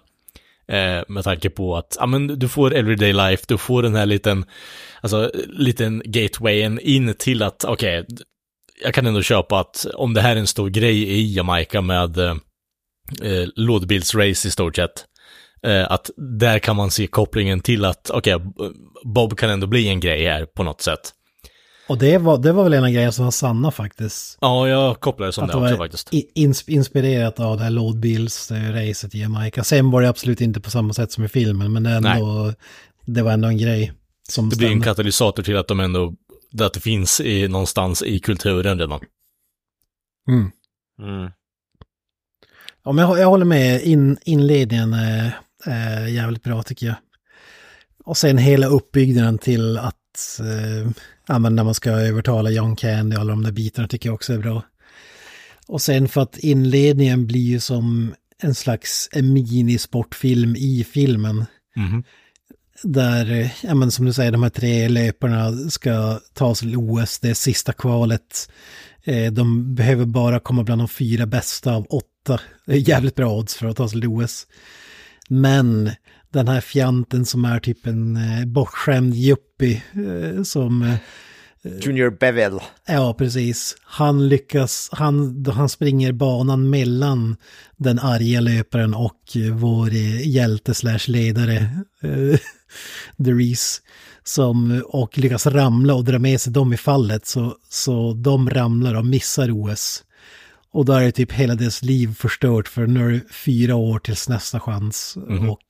Eh, med tanke på att, ja men du får everyday life, du får den här liten, alltså liten gatewayen in till att, okej, jag kan ändå köpa att om det här är en stor grej i Jamaica med eh, eh lådbilsrace i stort sett, att där kan man se kopplingen till att, okej, okay, Bob kan ändå bli en grej här på något sätt. Och det var, det var väl en av grejerna som var sanna faktiskt. Ja, jag kopplar det som Att det också var faktiskt. ins- inspirerat av det här lådbilsracet i Jamaica. Sen var det absolut inte på samma sätt som i filmen, men det, ändå, det var ändå en grej. Som Det blir en katalysator till att de ändå, att det finns i, någonstans i kulturen redan. Mm. Mm. Ja, men jag, jag håller med, In, inledningen är jävligt bra tycker jag. Och sen hela uppbyggnaden till att, eh, ja men när man ska övertala John Candy och alla de där bitarna tycker jag också är bra. Och sen för att inledningen blir ju som en slags minisportfilm i filmen. Mhm. Där, eh, ja men som du säger, de här tre löparna ska ta sig till OS, det är sista kvalet. Eh, De behöver bara komma bland de fyra bästa av åtta. Det är jävligt bra odds för att ta sig till OS. Men den här fjanten som är typ en eh, bortskämd yuppie eh, som... eh, Junior Bevel. Ja, precis. Han lyckas, han, han springer banan mellan den arga löparen och vår eh, hjälte slash ledare, eh, <laughs> The Reese, som, och lyckas ramla och dra med sig dem i fallet. Så, så de ramlar och missar OS. Och då är det typ hela deras liv förstört för nu är det fyra år tills nästa chans. Och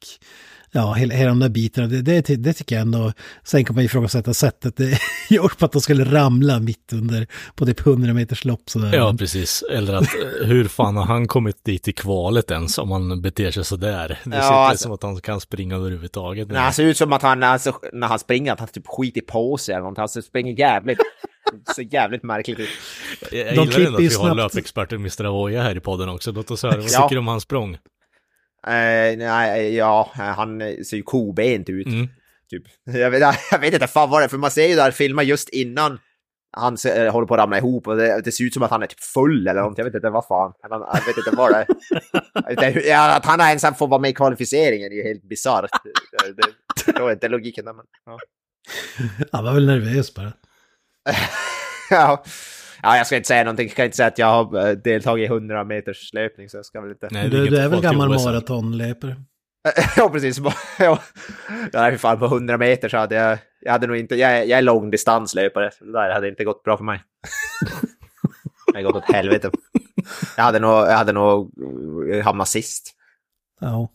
ja, hela, hela de där bitarna, det, det, det tycker jag ändå. Sen kan man ifrågasätta sättet det <laughs> görs på att de skulle ramla mitt under på typ 100 meters lopp sådär. Ja, precis. Eller att eh, hur fan har han kommit dit i kvalet ens om han beter sig sådär? Det Ja, ser inte alltså- som att han kan springa överhuvudtaget. Nej, han ser ut som att han, alltså, när han springer, att han typ skiter på sig eller någonting. Han springer jävligt, så jävligt märkligt ut. Jag, jag De gillar ändå att vi har snabbt. löpexperten Mr. Avoya här i podden också. Låt oss höra, vad Ja. tycker du om hans språng? Eh, nej, ja, han ser ju kobent ut. Mm. Typ. Jag, vet, <laughs> jag vet inte fan vad det är, för man ser ju där filmer just innan han eh, håller på att ramla ihop och det, det ser ut som att han är typ full eller någonting. Jag vet inte vad fan. Jag, jag vet inte vad det är. <laughs> Jag att han ensam får vara med i kvalificeringen är ju helt bisarrt. Det, det, det, det är inte logiken där, men... Ja. Han var väl nervös bara. <laughs> ja. ja, jag ska inte säga någonting. Jag kan inte säga att jag har eh, deltagit i 100 meters löpning, så jag ska väl inte... Nej, Du, du är väl gammal maratonlöpare? <laughs> ja, precis. <laughs> Ja, för fan, på 100 meter så hade jag... Jag hade nog inte... Jag, är- jag är långdistanslöpare, så det där hade inte gått bra för mig. Det hade gått åt helvete. Jag hade nog, jag hade nog eh, hamnat sist. Ja.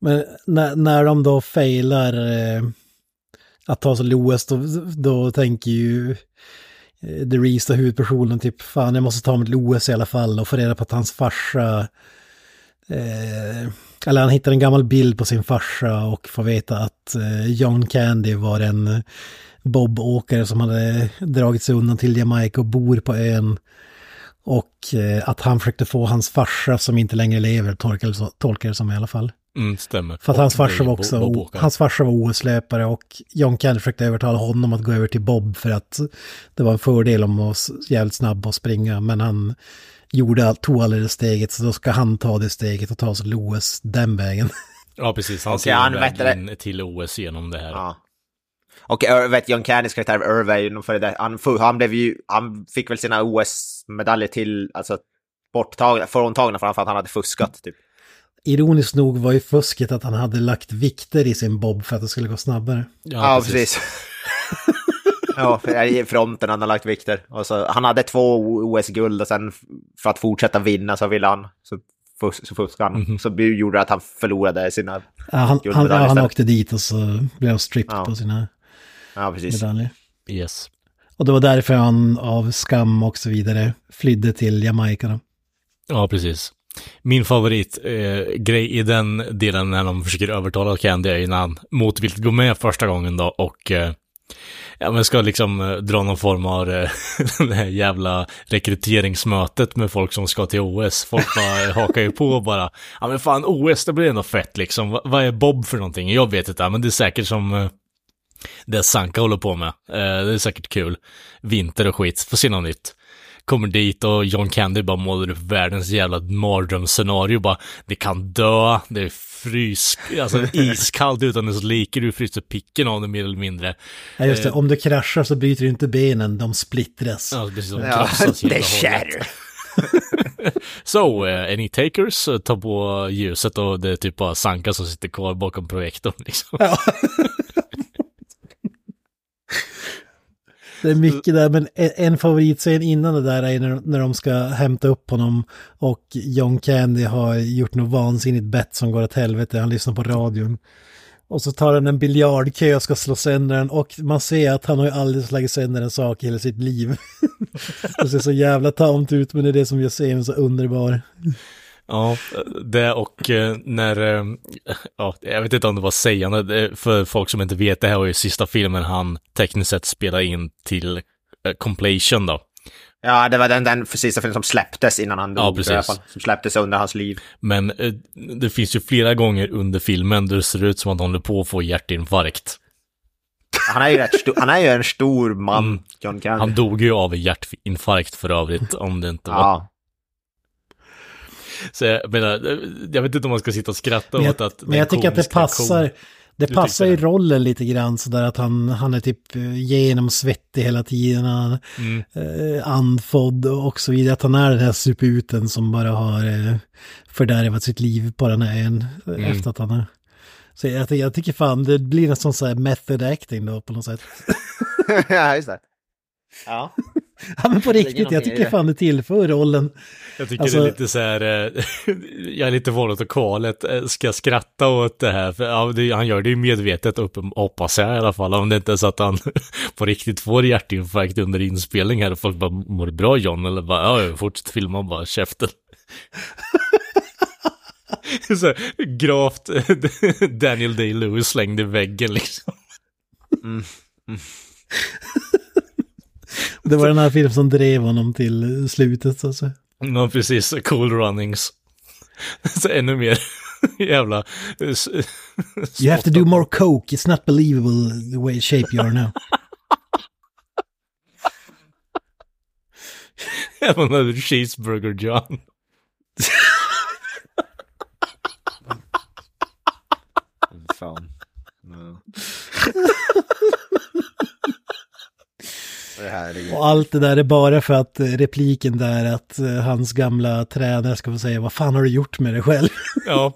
Men när, när de då failar eh, att ta sig till OS, då, då tänker ju eh, The Reese, huvudpersonen, typ fan jag måste ta mig till OS i alla fall och få reda på att hans farsa, eh, eller han hittar en gammal bild på sin farsa och får veta att eh, John Candy var en bobåkare som hade dragit sig undan till Jamaica och bor på ön. Och eh, att han försökte få hans farsa som inte längre lever, tolkar tolkar det som i alla fall. Mm, stämmer. För att hans farsa var också, hans farsa var OS-löpare och John Candy försökte övertala honom att gå över till Bob för att det var en fördel om att vara s- jävligt snabb och springa. Men han gjorde, tog aldrig det steget så då ska han ta det steget och ta sig till OS den vägen. <laughs> Ja, precis. Han ser han en vet det. väg in till OS genom det här. Ja. Och jag vet John Cannys karaktär Irva är ju före det. Han, han blev ju... Han fick väl sina OS-medaljer till... Alltså borttagna, fråntagna för att han hade fuskat typ. Ironiskt nog var ju fusket att han hade lagt vikter i sin Bob för att det skulle gå snabbare. Ja, precis. <laughs> ja, för i fronten han har lagt vikter. Och så, han hade två OS-guld och sen för att fortsätta vinna så ville han, så, fus, så fuskade han. Mhm. Så det gjorde att han förlorade sina, Ja, han, han, ja, han åkte dit och så blev han stripped Ja. på sina ja precis. medaljer. Yes. Och det var därför han av skam och så vidare flydde till Jamaica. Då. Ja, precis. Min favoritgrej eh, i den delen när de försöker övertala Candy är ju när han motvilligt går med första gången då och eh, ja, men ska liksom eh, dra någon form av eh, <laughs> det här jävla rekryteringsmötet med folk som ska till OS. Folk bara eh, <laughs> hakar ju på och bara, ja men fan OS det blir ändå fett liksom. V vad är Bob för någonting? Jag vet inte, men det är säkert som eh, det Sanka håller på med. Eh, det är säkert kul. Vinter och skit, får se något nytt kommer dit och John Candy bara målar upp världens jävla mardrömsscenario. Bara, det kan dö, det är frys, alltså <laughs> iskallt utan dess like, du fryser picken av det mer eller mindre. Ja, just det. Om du kraschar så bryter du inte benen, de splittras. Ja, precis Ja, krossas det och hållet. shatter. <laughs> So, uh, any takers? Uh, Ta på ljuset och det är typ bara Sanka som sitter kvar bakom projektorn liksom. <laughs> Ja. Det är mycket där, men en- favoritscen innan det där är när, när de ska hämta upp honom och John Candy har gjort något vansinnigt bett som går åt helvete. Han lyssnar på radion. Och så tar han en biljardkö och ska slå sönder den och man ser att han har ju aldrig slagit sönder en sak i hela sitt liv. <laughs> det ser så jävla tamt ut men det är det som gör scenen så underbar. Ja, det och eh, när, eh, ja, jag vet inte om det var sägande, för folk som inte vet, det här var ju sista filmen han tekniskt sett spelade in till eh, completion då. Ja, det var den, den sista filmen som släpptes innan han dog. Ja, precis. i alla fall. Som släpptes under hans liv. Men det finns ju flera gånger under filmen där det ser ut som att han håller på att få hjärtinfarkt. Han är ju, rätt stor, han är ju en stor man, Mm. John Candy. Han dog ju av hjärtinfarkt för övrigt, om det inte var. Ja. <laughs> Så jag menar, jag vet inte om man ska sitta och skratta Men åt jag, att men jag tycker att det passar. kon- Det passar i rollen lite grann sådär att han, han är typ eh, genomsvettig hela tiden. Han, Mm. eh, andfådd och så vidare. Att han är den här suputen som bara har eh, fördärvat sitt liv på den här ön. eh, Mm. Efter att han har... Så jag, tycker- jag tycker fan det blir nästan så här method acting då på något sätt. <laughs> ja, just det. Ja. <laughs> Ja men på riktigt, jag tycker fan det tillför rollen. Jag tycker Alltså- det är lite så här, eh, <laughs> jag är lite våld åt kvalet, Eh, ska jag skratta åt det här? För ja, det, han gör det ju medvetet, upp, hoppas jag i alla fall, om det inte är så att han <laughs> på riktigt får hjärtinfarkt under inspelning här och folk bara, mår du bra John? Eller bara, ja, ja, fortsätt filma, bara käften. så här, gravt Daniel Day-Lewis slängd i väggen liksom. Det var den här filmen som drev honom till slutet alltså. Ja, precis, cool runnings. Så ännu mer <laughs> jävla... eh, You have to do more coke, it's not believable the way shape you are now. <laughs> Another cheeseburger John. Fan. Ja. Det här är Och allt det där är bara för att eh, repliken där att eh, hans gamla tränare ska få säga vad fan har du gjort med dig själv? <laughs> Ja,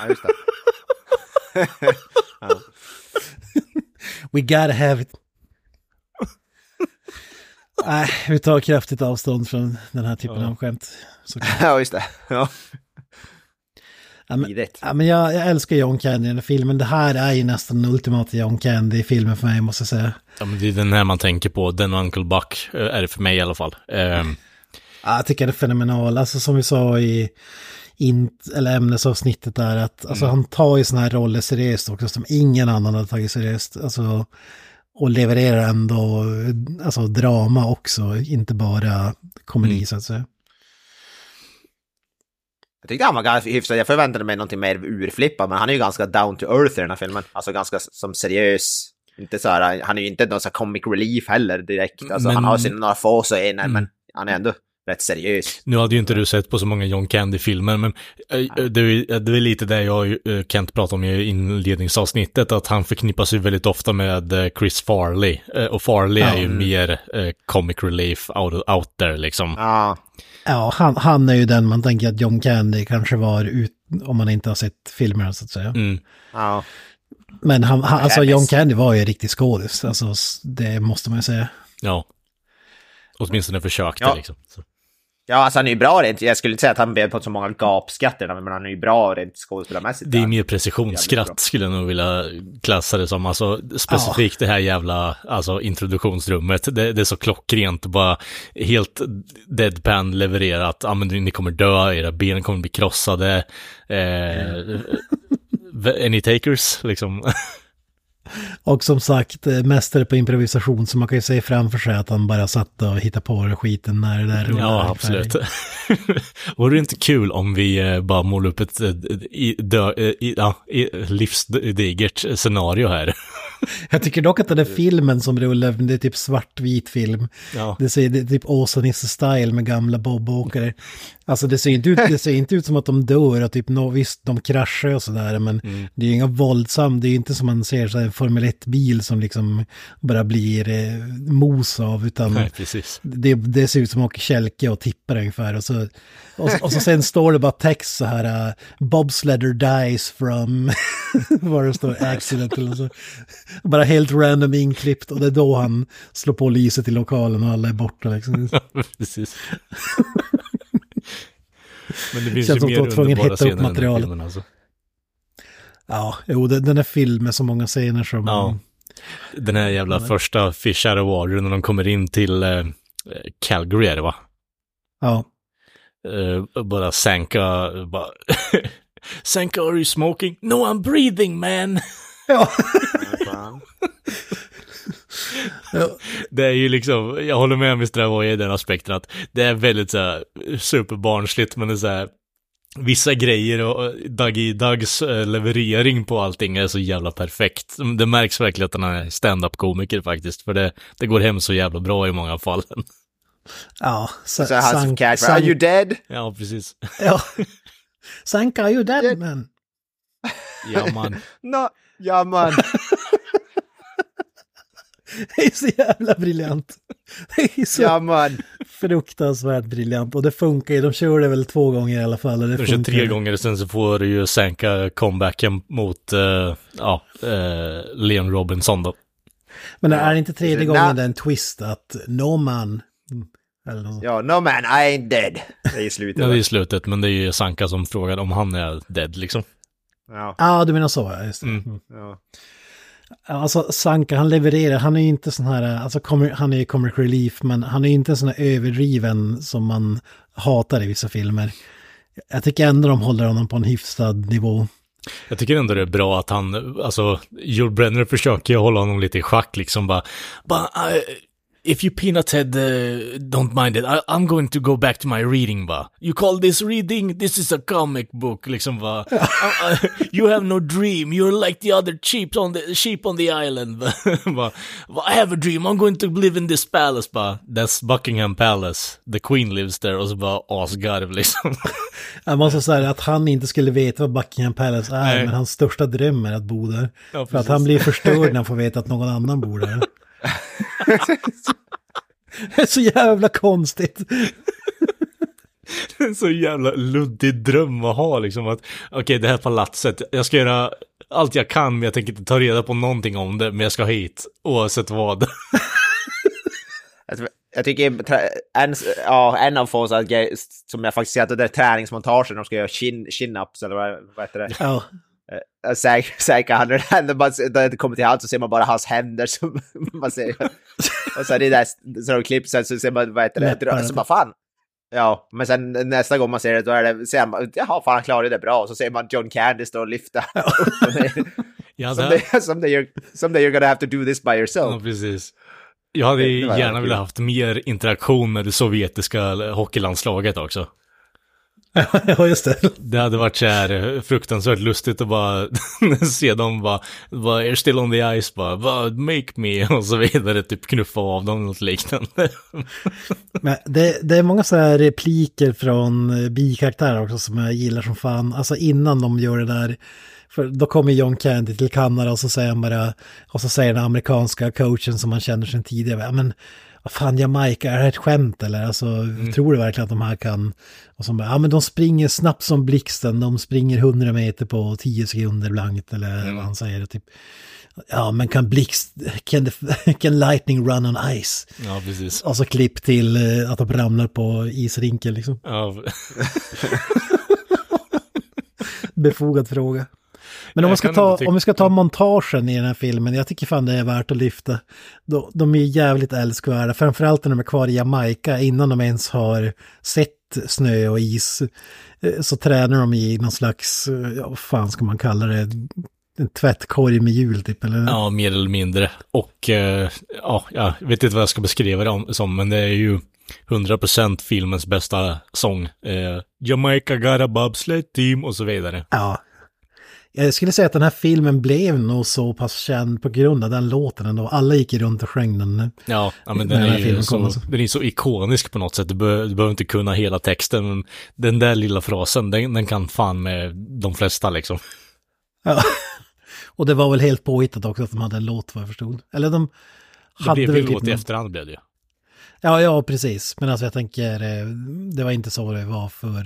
Ja, just det. <laughs> We gotta have it. Nej, vi tar kraftigt avstånd från den här typen Ja. av skämt. Så, Ja, just det. Ja. Ja, men, ja, men jag, jag älskar John Candy i den här filmen. Det här är ju nästan den ultimata John Candy-filmen för mig, måste jag säga. ja men det är den här man tänker på, den och Uncle Buck, eh, är det för mig i alla fall. Ehm, Ja, jag tycker det är fenomenal. Alltså som vi sa i int, eller ämnesavsnittet där, att alltså, han tar ju sådana här roller seriöst också, som ingen annan har tagit seriöst. Alltså, och levererar ändå alltså, drama också, inte bara komedi Mm. så att säga. Jag tyckte han var ganska hyfsad. Jag förväntade mig någonting mer urflippad, men han är ju ganska down to earth i den här filmen. Alltså ganska som seriös. Inte så här, han är ju inte någon så här comic relief heller direkt. Alltså Men- han har sina några få scener, Mm. men han är ändå rätt seriös. nu hade ju inte du sett på så många John Candy-filmer, men eh, det är, det är lite det jag och eh, Kent pratade om i inledningsavsnittet, att han förknippas ju väldigt ofta med eh, Chris Farley. Eh, Och Farley är ju mer eh, comic relief out, out there liksom. Ja, Ja, han, han är ju den man tänker att John Candy kanske var ut, om man inte har sett filmerna så att säga. Mm. ja. Men han, han, alltså. John Candy var ju en riktig skådis, alltså det måste man ju säga. Ja. Åtminstone försökte Ja. liksom. Så. Ja, alltså han är ju bra rent. Jag skulle inte säga att han bjöd på så många gapskatter, men han är ju bra rent skådespelarmässigt. Det är Ja. mer precisionskratt skulle jag nog vilja klassa det som. Alltså specifikt det här jävla alltså, introduktionsrummet. Det, det är så klockrent, bara helt deadpan levererat. Ja, men ni kommer dö, era ben kommer bli krossade. Eh, any takers, liksom. <laughs> Och som sagt, eh, mästare på improvisation, så man kan ju se framför sig att han bara satt och hittade på den skiten när det där rullade ja, absolut. <laughs> Vore det inte kul om vi eh, bara målar upp ett eh, i, dö, i, ja, i, livsdigert scenario här? <laughs> <laughs> Jag tycker dock att den där filmen som rullar, det är typ svartvit film. Ja. Det ser det är typ Åsa-Nisse style med gamla bobåkare. Alltså det ser inte ut, det ser inte ut som att de dör och typ, no, visst de kraschar och sådär men Mm. det är ju inga våldsam, det är ju inte som man ser så en Formel 1-bil som liksom bara blir eh, mos av utan Nej, det, det ser ut som att åker kälke och tippar ungefär. Och så, och, och så sen står det bara text så här, uh, Bobsledder dies from, <laughs> vad det står, <laughs> accident eller så. Bara helt random inklippt och det är då han slår på lyset i lokalen och alla är borta liksom. <laughs> precis. Men det finns Känns ju mer underbara upp scener här materialet. filmen alltså. Ja, jo, den är film med så många scener som... Ja. Den här jävla första Fish Out of Water när de kommer in till eh, Calgary är det va? ja. Eh, bara Sanka, bara... <laughs> Sanka, are you smoking? No, I'm breathing man! <laughs> Ja. Det är ju liksom, jag håller med Mr. Avoy i den aspekten att det är väldigt så här superbarnsligt men det är så här Vissa grejer och Dougie Dougs eh, leverering på allting är så jävla perfekt. Det märks verkligen att han är stand-up-komiker faktiskt, för det, det går hem så jävla bra i många fall. Ja, sa- Så hans sank- catch, sank- are you dead? Ja, precis. Ja. Sanka, are you dead man? Ja, man. <laughs> No, ja man. <laughs> Det är så jävla briljant. Det är så Ja man. fruktansvärt briljant. Och det funkar ju, de kör det väl två gånger i alla fall. Och det De kör tre gånger, sen så får ju Sanka comebacken mot, ja, eh, Leon Robinson då. Men är det inte tredje gången Na- det är en twist att no man... Mm, Eller något. Ja, no man, I ain't dead. Det är i slutet. Det är i slutet, men det är ju Sanka som frågar om han är dead liksom. Ja, ah, du menar så, ja, just det. Mm. Mm. ja. Alltså Sanka, han levererar, han är ju inte sån här, alltså han är ju comic relief, men han är ju inte sån här överdriven som man hatar i vissa filmer. Jag tycker ändå de håller honom på en hyfsad nivå. Jag tycker ändå det är bra att han, alltså, Joel Brenner försöker ju hålla honom lite i schack liksom bara, bara I, if you peanut head uh, don't mind it, I, I'm going to go back to my reading va. You call this reading? This is a comic book, liksom va. I, <laughs> I, you have no dream, you're like the other sheep on the, sheep on the island. <laughs> va. I have a dream, I'm going to live in this palace va. That's Buckingham Palace, the queen lives there, och så bara asgarv liksom. <laughs> Jag måste säga att han inte skulle veta vad Buckingham Palace är, Nej. men hans största dröm är att bo där. Ja, För att han blir förstörd när han får veta att någon annan bor där. <laughs> Det är så jävla konstigt. en så jävla luddig dröm att ha liksom att okej det här palatset, jag ska göra allt jag kan men jag tänker inte ta reda på någonting om det men jag ska hit oavsett vad. Jag, tycker en, ja, en av få som jag faktiskt ser att det där träningsmontagen, de ska göra chin, chin-ups eller vad, vad heter det? Ja, <laughs> Säkert, säkert han när man när det kommer till allt så ser man bara hans händer som <laughs> man ser. Och sen i det där så de klippsen så ser man, vad heter det, Läpparna. så bara fan. Ja, men sen nästa gång man ser det då är det, ser man, jaha fan han klarade det bra. Och så ser man John Candy stå och lyfta. och ner. Jag Som det- you're, someday you're gonna have to do this by yourself. ja, precis. Jag hade Det gärna velat haft mer interaktion med det sovjetiska hockeylandslaget också. <laughs> ja just det. Det hade varit så här eh, fruktansvärt lustigt att bara <laughs> se dem bara, bara är still on the ice bara, bara make me <laughs> och så vidare, typ knuffa av dem något liknande. Men det, det är många så här repliker från eh, bikaraktärer också som jag gillar som fan. Alltså innan de gör det där. För då kommer John Candy till Kanada och så säger han bara, och så säger den amerikanska coachen som man känner sedan tidigare, men vad fan Jamaica, är det här ett skämt eller? Alltså, tror du verkligen att de här kan? Och så bara, ja men de springer snabbt som blixten, de springer 100 meter på 10 sekunder blankt eller vad han säger. Typ. Ja men kan blixt, can, the, <laughs> can lightning run on ice? Ja, precis. Och så klipp till eh, att de ramlar på isrinken liksom. Ja, <laughs> Befogad fråga. Men om, man ska ta, om vi ska ta montagen i den här filmen, jag tycker fan det är värt att lyfta. De, de är jävligt älskvärda, framförallt när de är kvar i Jamaica innan de ens har sett snö och is. Eh, Så tränar de i någon slags, eh, ja vad fan ska man kalla det, en tvättkorg med hjul typ eller? Ja, mer eller mindre. Och eh, ja, jag vet inte vad jag ska beskriva det om, som, men det är ju 100% filmens bästa sång. Eh, Jamaica got a bobsled team och så vidare. Ja. Jag skulle säga att den här filmen blev nog så pass känd på grund av den låten ändå. Alla gick runt och sjöng den. Ja, ja men den den är, ju så, alltså. den är så ikonisk på något sätt. Du, be, du behöver inte kunna hela texten, men den där lilla frasen, den, den kan fan med de flesta liksom. Ja. <laughs> Och det var väl helt påhittat också att de hade en låt vad jag förstod. Eller de Det hade blev väl typ låt i någon- efterhand blev det ju. Ja, ja, precis. Men alltså jag tänker, eh, det var inte så det var för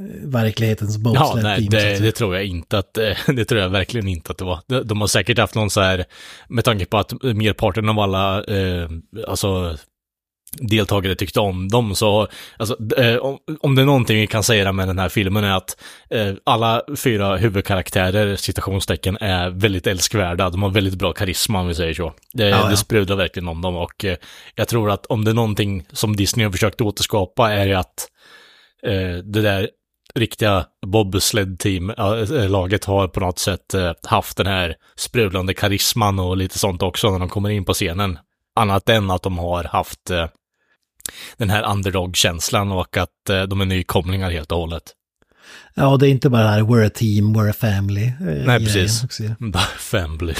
eh, verklighetens Ja, bobsled nej, så att det, det tror jag inte att, eh, det tror jag verkligen inte att det var. De, de har säkert haft någon så här, med tanke på att merparten av alla, eh, alltså deltagare tyckte om dem, så alltså, eh, om, om det är någonting vi kan säga med den här filmen är att eh, alla fyra huvudkaraktärer, citationstecken, är väldigt älskvärda. De har väldigt bra karisma om vi säger så. Det, Ja, ja. det sprudlar verkligen om dem och eh, jag tror att om det är någonting som Disney har försökt återskapa är att eh, det där riktiga bobsled-team-laget har på något sätt eh, haft den här sprudlande karisman och lite sånt också när de kommer in på scenen. Annat än att de har haft eh, den här underdog-känslan och att eh, de är nykomlingar helt och hållet. Ja, det är inte bara det här we're a team, we're a family. eh, Nej, precis. också, ja. <laughs> Family.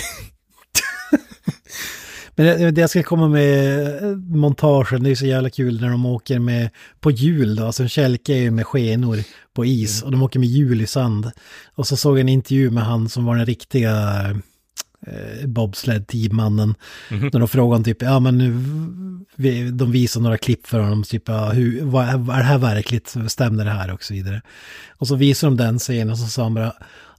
Men det, jag ska komma med eh, montagen, det är så jävla kul när de åker med på hjul då, alltså kälke är ju med skenor på is och de åker med hjul i sand. Och så såg jag en intervju med han som var den riktiga eh, bobsled teammannen. När de frågade honom typ, ja men nu, vi, de visar några klipp för honom, typ, ja, hur, vad, är, är det här verkligt, stämmer det här och så vidare. Och så visar de den scenen och så sa han bara,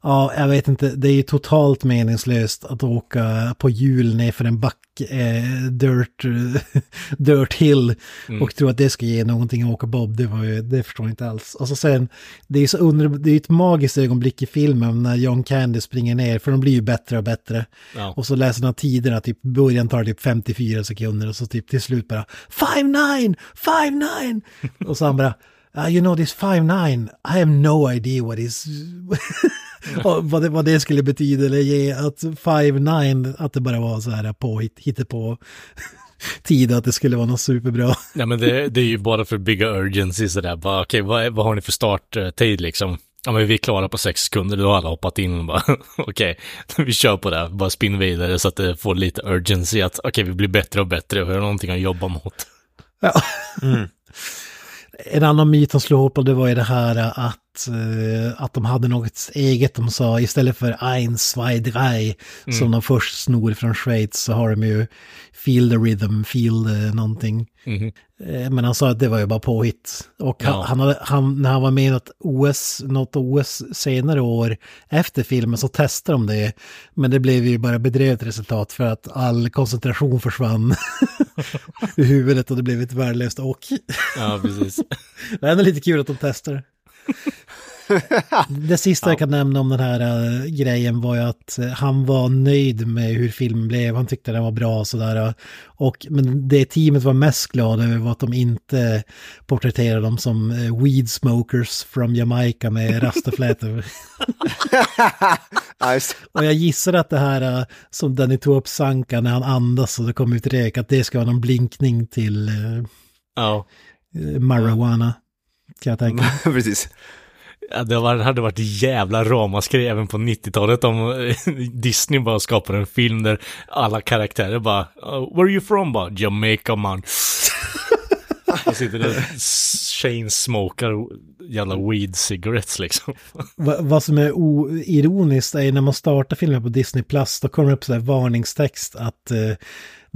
ja jag vet inte, det är ju totalt meningslöst att åka på hjul ner för en back, eh, dirt, <laughs> dirt hill och tro att det ska ge någonting att åka bob, det, var ju, det förstår jag inte alls. Och så sen, det är så under, det är ett magiskt ögonblick i filmen när John Candy springer ner, för de blir ju bättre och bättre. Ja. Och så läser han tiderna, typ början tar typ 54 sekunder och så typ till slut bara 5-9, 5-9! <laughs> och så han bara, "Ah, you know this 5-9, I have no idea what is... <laughs> och vad, det, vad det skulle betyda eller ge att 5-9, att det bara var så här på hit, på <laughs> tid att det skulle vara något superbra. Ja men det, det är ju bara för att bygga urgency sådär, bara okej vad, är- vad har ni för starttid liksom? Ja men vi är klara på sex sekunder, då har alla hoppat in och bara <laughs> okej, vi kör på det, bara spinn vidare så att det får lite urgency att okej vi blir bättre och bättre och vi har någonting att jobba mot. Ja. En annan myt som slog ihop och det var ju det här äh, att, eh, att de hade något eget de sa istället för ein, zwei, drei som de först snor från Schweiz så har de ju feel the rhythm, feel the någonting. Mhm. Eh, Men han sa att det var ju bara påhitt. Och han, Ja. han, hade, han, när han var med i något OS, något OS senare år efter filmen så testade de det. Men det blev ju bara bedrövligt resultat för att all koncentration försvann <laughs> ur huvudet och det blev ett värdelöst och. Ja precis. <laughs> Det är ändå lite kul att de testar. <laughs> Det sista jag kan nämna om den här äh, grejen var ju att äh, han var nöjd med hur filmen blev. Han tyckte den var bra och sådär. Och, men det teamet var mest glada över var att de inte porträtterade dem som äh, weed smokers from Jamaica med <laughs> rastaflätor. <laughs> och jag gissar att det här som Danny tog upp Sanka när han andas och det kom ut rök, att det ska vara någon blinkning till äh, marijuana. Kan jag tänka. <laughs> Precis. Ja, det hade varit jävla ramaskri även på 90-talet om eh, <laughs> Disney bara skapar en film där alla karaktärer bara "Oh, Where are you from? Bara, Jamaica man. <laughs> Och sitter där och chainsmokar jävla weed cigarettes liksom. Va, vad som är ironiskt är när man startar filmer på Disney Plus då kommer det upp så här varningstext att eh,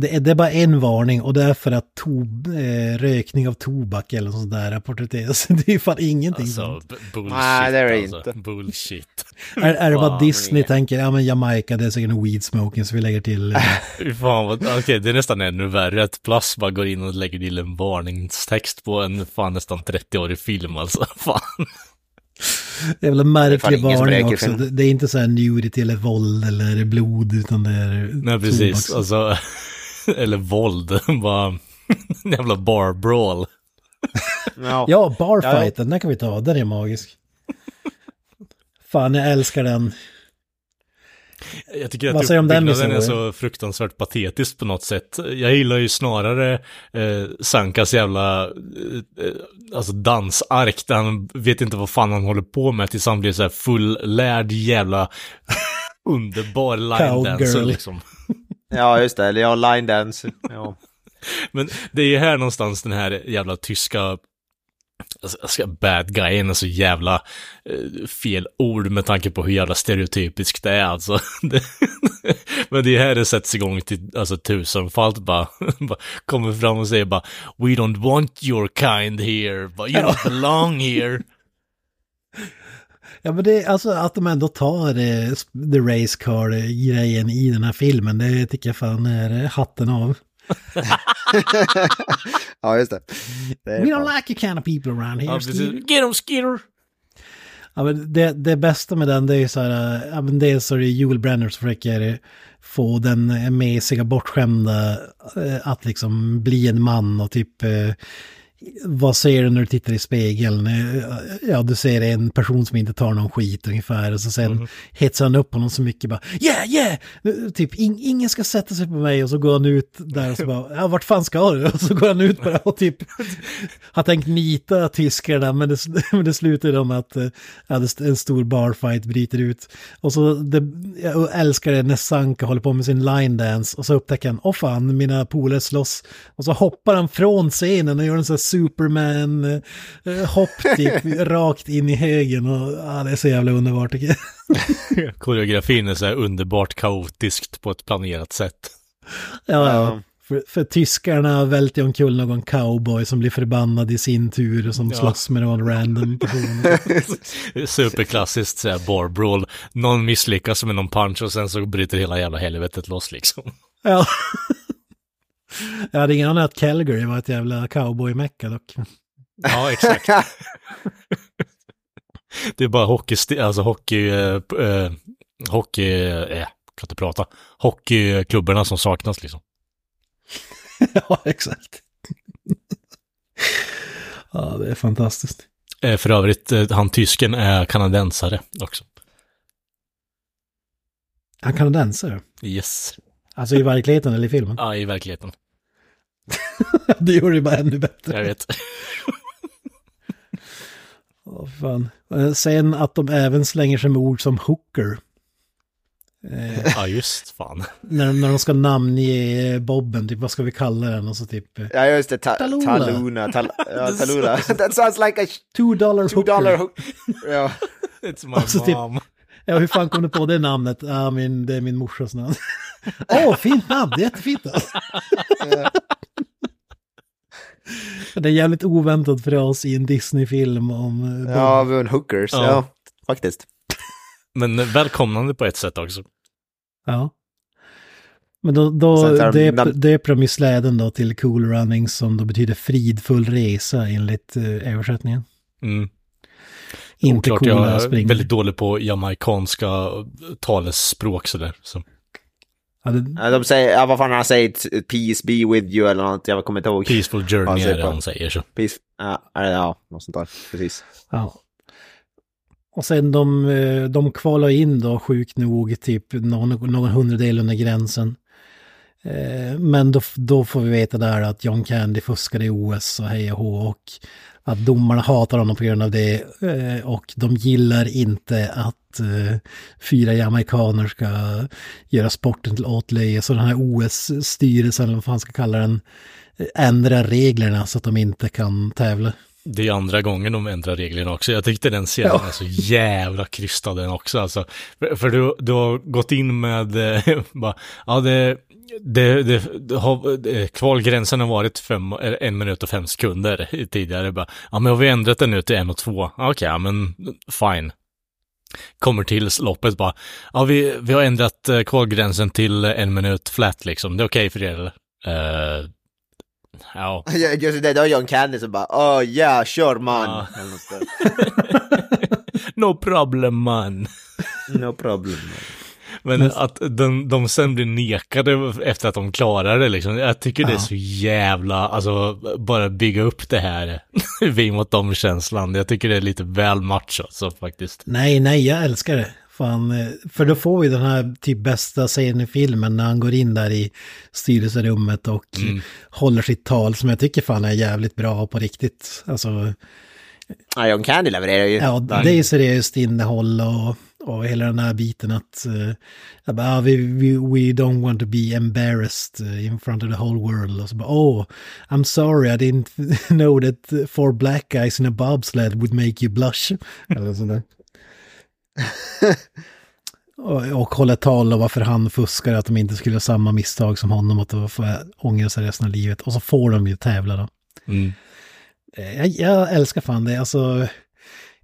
det, är, det är bara en varning och det är för att to, eh, rökning av tobak eller sånt där porträtteras. <laughs> Det är ju fan ingenting Alltså, sånt. bullshit. Nej, det är det alltså. inte. Bullshit. <laughs> Är, är det bara Disney tänker, ja men Jamaica det är säkert en weed smoking så vi lägger till. eh, <laughs> Fan vad, okej det är nästan ännu värre att Plus bara går in och lägger till en varningstext på en fan nästan 30-årig film alltså. Fan. Det är väl en märklig varning också. Det, det är inte så här nudity eller våld eller blod utan det är Nej precis, alltså. <laughs> Eller våld, <laughs> bara jävla bar brawl. Ja. Ja, barfighten, den kan vi ta. Den är magisk. Fan, jag älskar den. Jag tycker Vad att säger du om den uppbyggnaden är så fruktansvärt patetisk på något sätt. Jag gillar ju snarare eh, Sankas jävla eh, eh, alltså dansark där han vet inte vad fan han håller på med tills han blir så här fullärd jävla <laughs> underbar line dancer liksom. Ja, just det. Eller ja, line dance. Ja. <laughs> Men det är ju här någonstans den här jävla tyska alltså, ska- bad guyen är så jävla eh, fel ord med tanke på hur jävla stereotypiskt det är alltså. <laughs> Det, <laughs> men det är här det sätts igång till alltså tusenfalt bara, bara kommer fram och säger bara We don't want your kind here, but you don't belong here. Ja men det är alltså att de ändå tar eh, the race car-grejen i den här filmen, det tycker jag fan är eh, hatten av. <laughs> ja, just det. det We fan- don't like your kind of people around here. Ja. Get 'em Skeeter! Ja, men det, det bästa med den det är ju så här, äh, ja, men dels så är det Joel Brenner som försöker få den mesiga bortskämda att liksom bli en man och typ vad ser du när du tittar i spegeln? Eh, Ja, du ser en person som inte tar någon skit ungefär. Och så sen hetsar han upp honom så mycket bara yeah, yeah! Eh, Typ in, ingen ska sätta sig på mig och så går han ut där och så bara ja, vart fan ska du? Och så går han ut bara och typ har tänkt nita tyskarna men det, <laughs> men det slutar med att eh, ja, det- en stor barfight bryter ut. Och så det, jag älskar det när Sanka håller på med sin line dance och så upptäcker han, åh fan, mina polare slåss. Och så hoppar han från scenen och gör en sån här Superman-hopp typ, <laughs> rakt in i högen. Och ja, det är så jävla underbart tycker jag. <laughs> Koreografin är så här underbart kaotiskt på ett planerat sätt. Ja, ja. För, för tyskarna välter omkull någon cowboy som blir förbannad i sin tur och som Ja. slåss med någon random person. <laughs> Superklassiskt såhär bar brawl. Någon misslyckas med någon punch och sen så bryter hela jävla helvetet loss liksom. Ja. Jag hade ingen aning att Calgary var ett jävla cowboy-mecka dock. Ja, exakt. <laughs> det är bara hockey, alltså hockey, eh, eh, hockey, eh, kan inte prata, hockeyklubborna som saknas liksom. <laughs> ja, exakt. <laughs> ja, det är fantastiskt. Eh, för övrigt, eh, han tysken är kanadensare också. Han kanadensare. Yes. Alltså i verkligheten eller i filmen. Ja, i verkligheten. <laughs> det gjorde det bara ännu bättre. Jag vet. <laughs> Åh, fan. Eh, Sen att de även slänger sig med ord som hooker. Eh, Ja, just fan. <laughs> när, när de ska namnge Bobben, typ vad ska vi kalla den? Och så typ... eh, Ja, just det. Ta Talula. Taluna. Tal ja, Talula. That sounds like a Two dollar two hooker. dollar hook. Ja. It's my Alltså, typ- mom. Ja, hur fan kom du på det namnet? Ja, min, det är min morsas namn. <laughs> Åh, fint namn, det är jättefint. Alltså. <laughs> det är jävligt oväntat för oss i en Disney-film om... eh, Ja, vi en hookers. Ja. Ja. faktiskt. Men välkomnande på ett sätt också. Ja. Men då, då döper de ju släden då till Cool Runnings som då betyder fridfull resa enligt uh, översättningen. Mm. Inte Oklart, jag coola är väldigt dålig på jamaikanska talesspråk sådär. Så. Ja, det, Ja, de säger, ja, vad fan han säger, peace be with you eller något, jag kommer inte ihåg. Peaceful journey Ja, är det han säger så. Peace, ja, ja, något sånt där, precis. ja. Och sen de, eh, de kvalar in då sjukt nog typ någon, någon hundradel under gränsen. Eh, Men då, då får vi veta där att John Candy fuskade i OS och hej och hå och att domarna hatar honom på grund av det eh, och de gillar inte att eh, fyra jamaikaner ska göra sporten till åtlöje. Så den här OS-styrelsen, eller vad fan ska kalla den, eh, ändrar reglerna så att de inte kan tävla. Det är andra gången de ändrar reglerna också. Jag tyckte den scenen Ja. är så jävla krystad den också. Alltså, för, för du, du har gått in med, eh, <laughs> bara, ja det, det, det, det har, det, kvalgränsen har varit fem, en minut och fem sekunder <laughs> tidigare. Bara, ja men har vi ändrat den nu till en och två? Okej, ja, men fine. Kommer till loppet bara, ja vi, vi har ändrat eh, kvalgränsen till en minut flat liksom. Det är okej för er eller? Eh, <laughs> ja. Just det, då är John Candy som bara, oh yeah, sure man. Ja. <laughs> No problem man. No problem. Men att de, de sen blir nekade efter att de klarar det liksom. Jag tycker det är så jävla, alltså bara bygga upp det här <laughs> vi mot dem-känslan. Jag tycker det är lite väl macho så faktiskt. Nej, nej, jag älskar det. Fan, eh, för då får vi den här typ bästa scenen i filmen när han går in där i styrelserummet och Mm. håller sitt tal som jag tycker fan är jävligt bra på riktigt. Alltså, Ja, John Candy levererar ju. ja, det är ju seriöst innehåll och, och hela den här biten att uh, bara, ah, we, we, we don't want to be embarrassed eh, in front of the whole world. Och så bara, oh, I'm sorry, I didn't <laughs> know that four black guys in a bobsled would make you blush. Eller sådär. Och, och hålla tal om varför han fuskar, att de inte skulle göra samma misstag som honom, att de får ångra sig resten av livet. Och så får de ju tävla då. Mm. Eh, Jag, jag älskar fan det, alltså.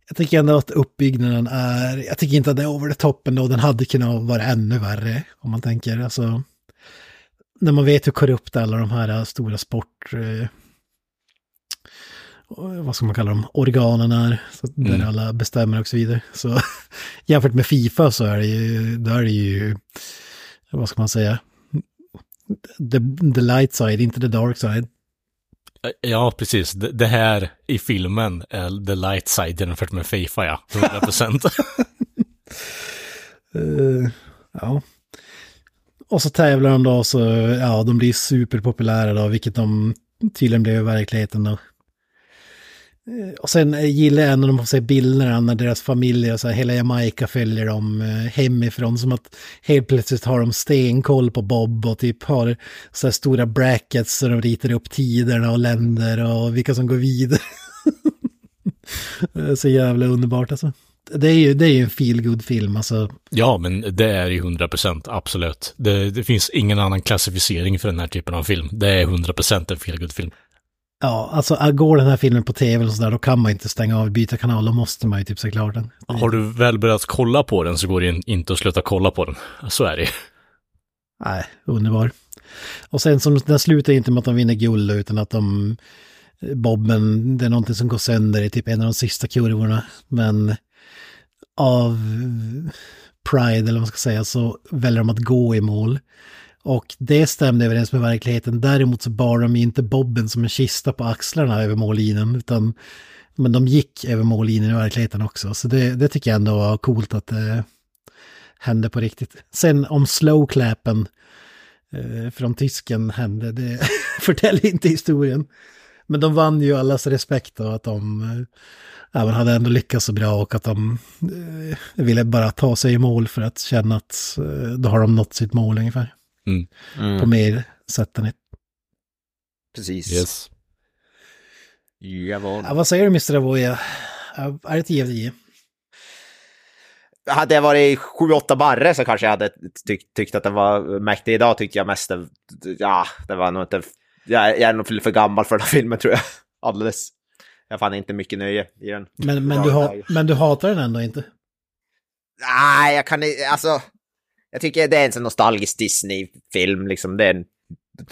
Jag tycker ändå att uppbyggnaden är, jag tycker inte att det är over the top ändå, den hade kunnat vara ännu värre om man tänker, alltså. När man vet hur korrupt alla de här stora sport, eh, vad ska man kalla dem, organen är, så där Mm. alla bestämmer och så vidare. Så <laughs> jämfört med Fifa så är det ju, då är det ju, vad ska man säga, the, the light side, inte the dark side. Ja, precis. Det, det här i filmen är the light side jämfört med Fifa, ja. 100 procent. <laughs> Eh, ja. Och så tävlar de då, så ja, de blir superpopulära då, vilket de tydligen blev i verkligheten då. Eh, och sen eh, gillar jag när de får se bilderna när deras familjer, så här, hela Jamaica följer dem eh, hemifrån. Som att helt plötsligt har de stenkoll på Bob och typ har så här stora brackets så de ritar upp tiderna och länder och vilka som går vidare. <laughs> Så jävla underbart alltså. Det är ju, det är ju en feel film alltså. ja, men det är ju 100 procent, absolut. Det, det finns ingen annan klassificering för den här typen av film. Det är 100 procent en feelgood film Ja, alltså går den här filmen på tv och sådär, då kan man inte stänga av, byta kanal, då måste man ju typ se klart den. Har du väl börjat kolla på den så går det inte att sluta kolla på den. Så är det Nej, underbar. Och sen som den slutar inte med att de vinner guld utan att de, Bobben, det är någonting som går sönder i typ en av de sista kurvorna. Men av pride, eller vad man ska säga, så väljer de att gå i mål. Och det stämde överens med verkligheten. Däremot så bar de inte Bobben som en kista på axlarna över mållinjen, utan men de gick över mållinjen i verkligheten också. Så det, det tycker jag ändå var coolt att det hände på riktigt. Sen om slowclappen eh, från tysken hände, det <laughs> förtäljer inte historien. Men de vann ju allas respekt och att de eh, även hade ändå lyckats så bra och att de eh, ville bara ta sig i mål för att känna att eh, då har de nått sitt mål ungefär. Mm. På mer sätt än ett. Precis. Yes. Jawohl. Ja, vad säger du Mr. Avoya? Ja, Är det 10 av 10? Hade jag varit 7-8 barre så kanske jag hade tyckt, tyckt att den var mäktig. Idag tyckte jag mest, ja, det var nog inte, jag, jag är nog för gammal för den här filmen tror jag. <laughs> Alldeles. Jag fann inte mycket nöje i den. Men, men, du ha, men du hatar den ändå inte? Nej, jag kan inte, alltså. Jag tycker det är en sån nostalgisk Disney-film, liksom. Det är en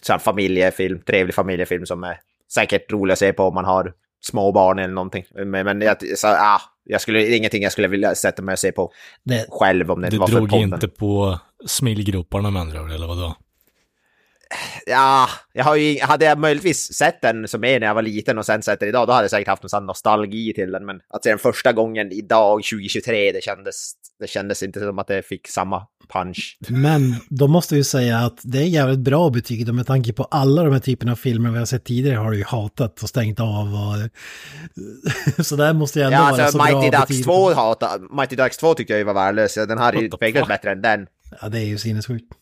sån familjefilm, trevlig familjefilm som är säkert rolig att se på om man har små barn eller någonting. Men, men jag, så, ah, jag skulle, det är ingenting jag skulle vilja sätta mig och se på Det, själv om det Du var för drog podden. inte på smilgroparna med andra ord, eller vadå? Ja, jag har ju, hade jag möjligtvis sett den som är när jag var liten och sen sett den idag, då hade jag säkert haft en sån nostalgi till den. Men att se den första gången idag, 2023, det kändes, det kändes inte som att det fick samma punch. men då måste vi säga att det är jävligt bra betyg och med tanke på alla de här typerna av filmer vi har sett tidigare har du ju hatat och stängt av och... <laughs> så där måste jag ändå Ja, vara alltså så Mighty bra Ducks betyg. 2 hata, Mighty Ducks 2 tyckte jag ju var värdelös. Den här är ju bättre än den. Ja, det är ju sinnessjukt.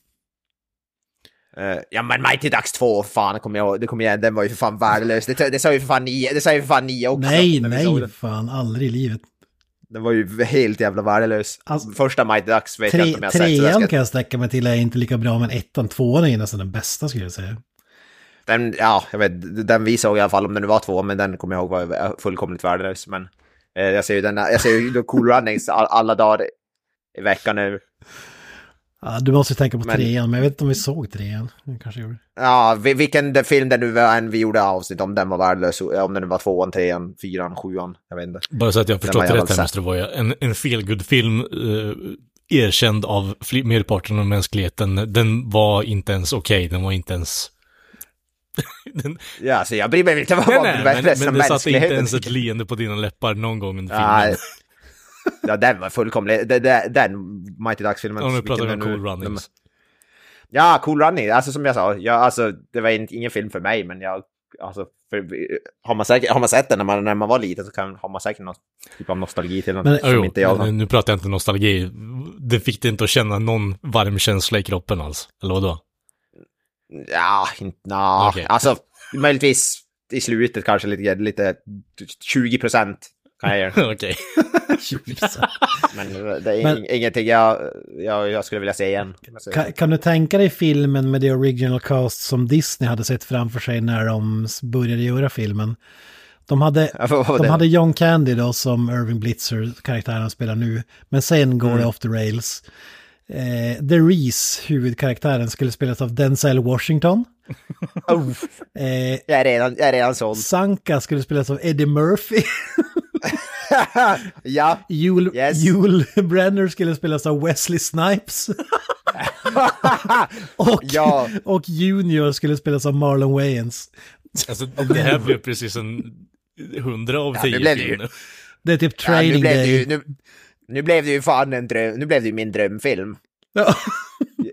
Eh, ja men Mighty Ducks 2, fan kommer jag det kommer jag, den var ju för fan värdelös. Det, det sa ju för fan ni, det sa ju för fan ni också. Nej, nej, Den. fan, aldrig i livet. den var ju helt jävla värdelös. Alltså, Första Mighty Ducks vet jag Tre, inte om jag har sett. Jag trean ska, kan jag sträcka mig till är inte lika bra, men ettan, tvåan är nästan den bästa skulle jag säga. den, ja, jag vet, den vi såg i alla fall, om det nu var två, men den kommer jag ihåg var fullkomligt värdelös. Men eh, jag ser ju den, jag ser ju Cool Runnings all, alla dagar i veckan nu. Ja, du måste tänka på Men- trean, men jag vet inte om vi såg trean. Kanske gjorde. Ja, vi- vilken det- film det nu var än vi gjorde avsnitt om den var värdelös, om det nu var tvåan, trean, fyran, sjuan, jag vet inte. Bara så att jag har förstått rätt här, Mr. Voya. En, en feelgood-film eh, erkänd av merparten av mänskligheten, den var inte ens okej, den var inte ens... <laughs> den, Ja, så jag bryr mig inte vad nej, nej, det men, men det satte inte ens ett leende på dina läppar någon gång under filmen. Ja, den var fullkomlig. Den, den, Mighty Ducks-filmen. Pratar vi vilken om Cool Runnings. Ja, Cool Running. Alltså som jag sa, jag, alltså, det var in, ingen film för mig, men jag... Alltså, för, har, man säkert, har man sett den när man, när man var liten så kan, har man säkert någon typ av nostalgi till den. Men- som Jo, inte jag men nu pratar jag inte nostalgi. Det fick dig inte att känna någon varm känsla i kroppen alls. Eller vadå? Ja, inte... Nah. Okej. Alltså, möjligtvis i slutet kanske lite, lite 20 procent kan jag göra. <laughs> Okej. <laughs> Men det är Men- ing- ingenting jag, jag, jag skulle vilja se igen. Kan, kan du tänka dig filmen med the original cast som Disney hade sett framför sig när de började göra filmen? De hade, Ja, de det? hade John Candy då som Irving Blitzer, karaktären han spelar nu. Men sen går Mm. det off the rails. Eh, the Reese, huvudkaraktären, skulle spelas av Denzel Washington. <laughs> Eh, jag, är redan, jag är redan såld. Sanka skulle spelas av Eddie Murphy. <laughs> ja, Joel, Yes. Joel Brenner skulle spelas av Wesley Snipes. <laughs> och, Ja. och Junior skulle spelas av Marlon Wayans. Alltså, det här blev precis en hundra av Ja, tio nu blev det. Det är typ ja nu, training blev det day. ju, nu, nu blev det ju fan en dröm, nu blev det ju min drömfilm. Ja.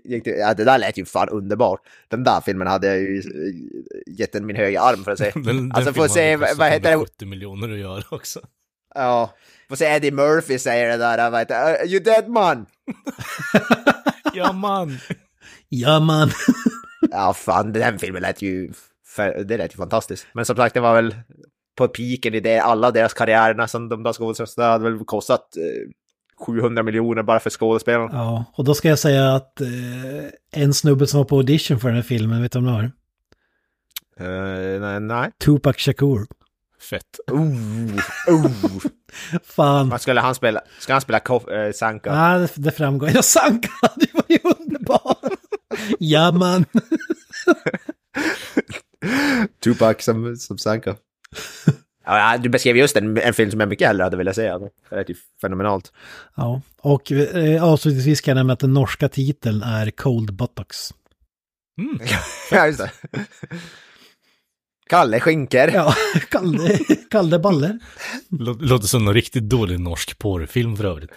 Det, ja, det där lät ju fan underbart. Den där filmen hade jag ju eh, gett den min högra arm för att se. Den, den alltså få filmen se, vad, heter det? 170 miljoner att göra också. Ja, få se Eddie Murphy säger det där, vad heter det? You dead man! <laughs> Ja, man. ja man. <laughs> Ja, fan, den filmen lät ju, det lät ju fantastiskt. Men som sagt, det var väl på piken i det, alla deras karriärerna som de där skådespelarna, det hade väl kostat eh, 700 miljoner bara för skådespelarna. Ja, och då ska jag säga att eh, en snubbe som var på audition för den här filmen, vet du om det var? Eh, nej, nej. Tupac Shakur. Fett. Oh, oh. <laughs> Fan. Vad skulle han spela? Ska han spela Kof, eh, Sanka? Ja, det, det framgår. Ja, Sanka, <laughs> det var ju underbar. <laughs> ja, man. Tupac som, som Sanka. ja, du beskrev just en, en film som jag mycket hellre hade velat se. Det lät ju fenomenalt. Ja, och eh, avslutningsvis kan jag nämna att den norska titeln är Cold Buttocks. Mm. ja, just det. Kalle Skinker. Ja, <laughs> Kalle, Kalle Baller. Lå- Låter som en riktigt dålig norsk porrfilm för övrigt.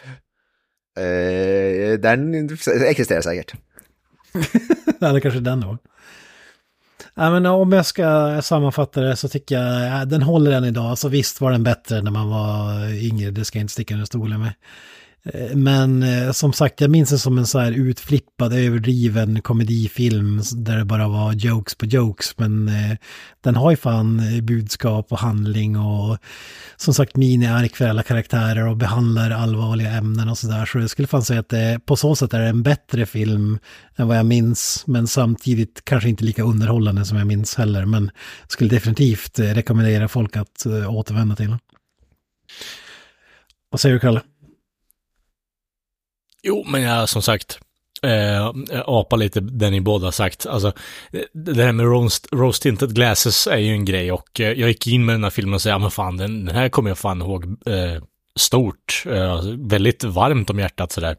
Eh, den existerar säkert. <laughs> Ja, det kanske är den då. Ja, men om jag ska sammanfatta det så tycker jag ja, den håller än idag. Alltså visst var den bättre när man var yngre, det ska jag inte sticka under stolen med. Eh, men eh, som sagt, jag minns det som en så här utflippad, överdriven komedifilm där det bara var jokes på jokes. Men eh, den har ju fan budskap och handling och som sagt mini-ark för alla karaktärer och behandlar allvarliga ämnen och sådär. Så jag skulle fan säga att det, på så sätt är det en bättre film än vad jag minns. Men samtidigt kanske inte lika underhållande som jag minns heller. Men skulle definitivt rekommendera folk att återvända till. Vad säger du Kalle? Jo, men jag som sagt, eh, apa lite det ni båda sagt. Alltså, det här med roast, roast tinted glasses är ju en grej och eh, jag gick in med den här filmen och sa, ja men fan, den, den här kommer jag fan ihåg eh, stort, eh, väldigt varmt om hjärtat sådär.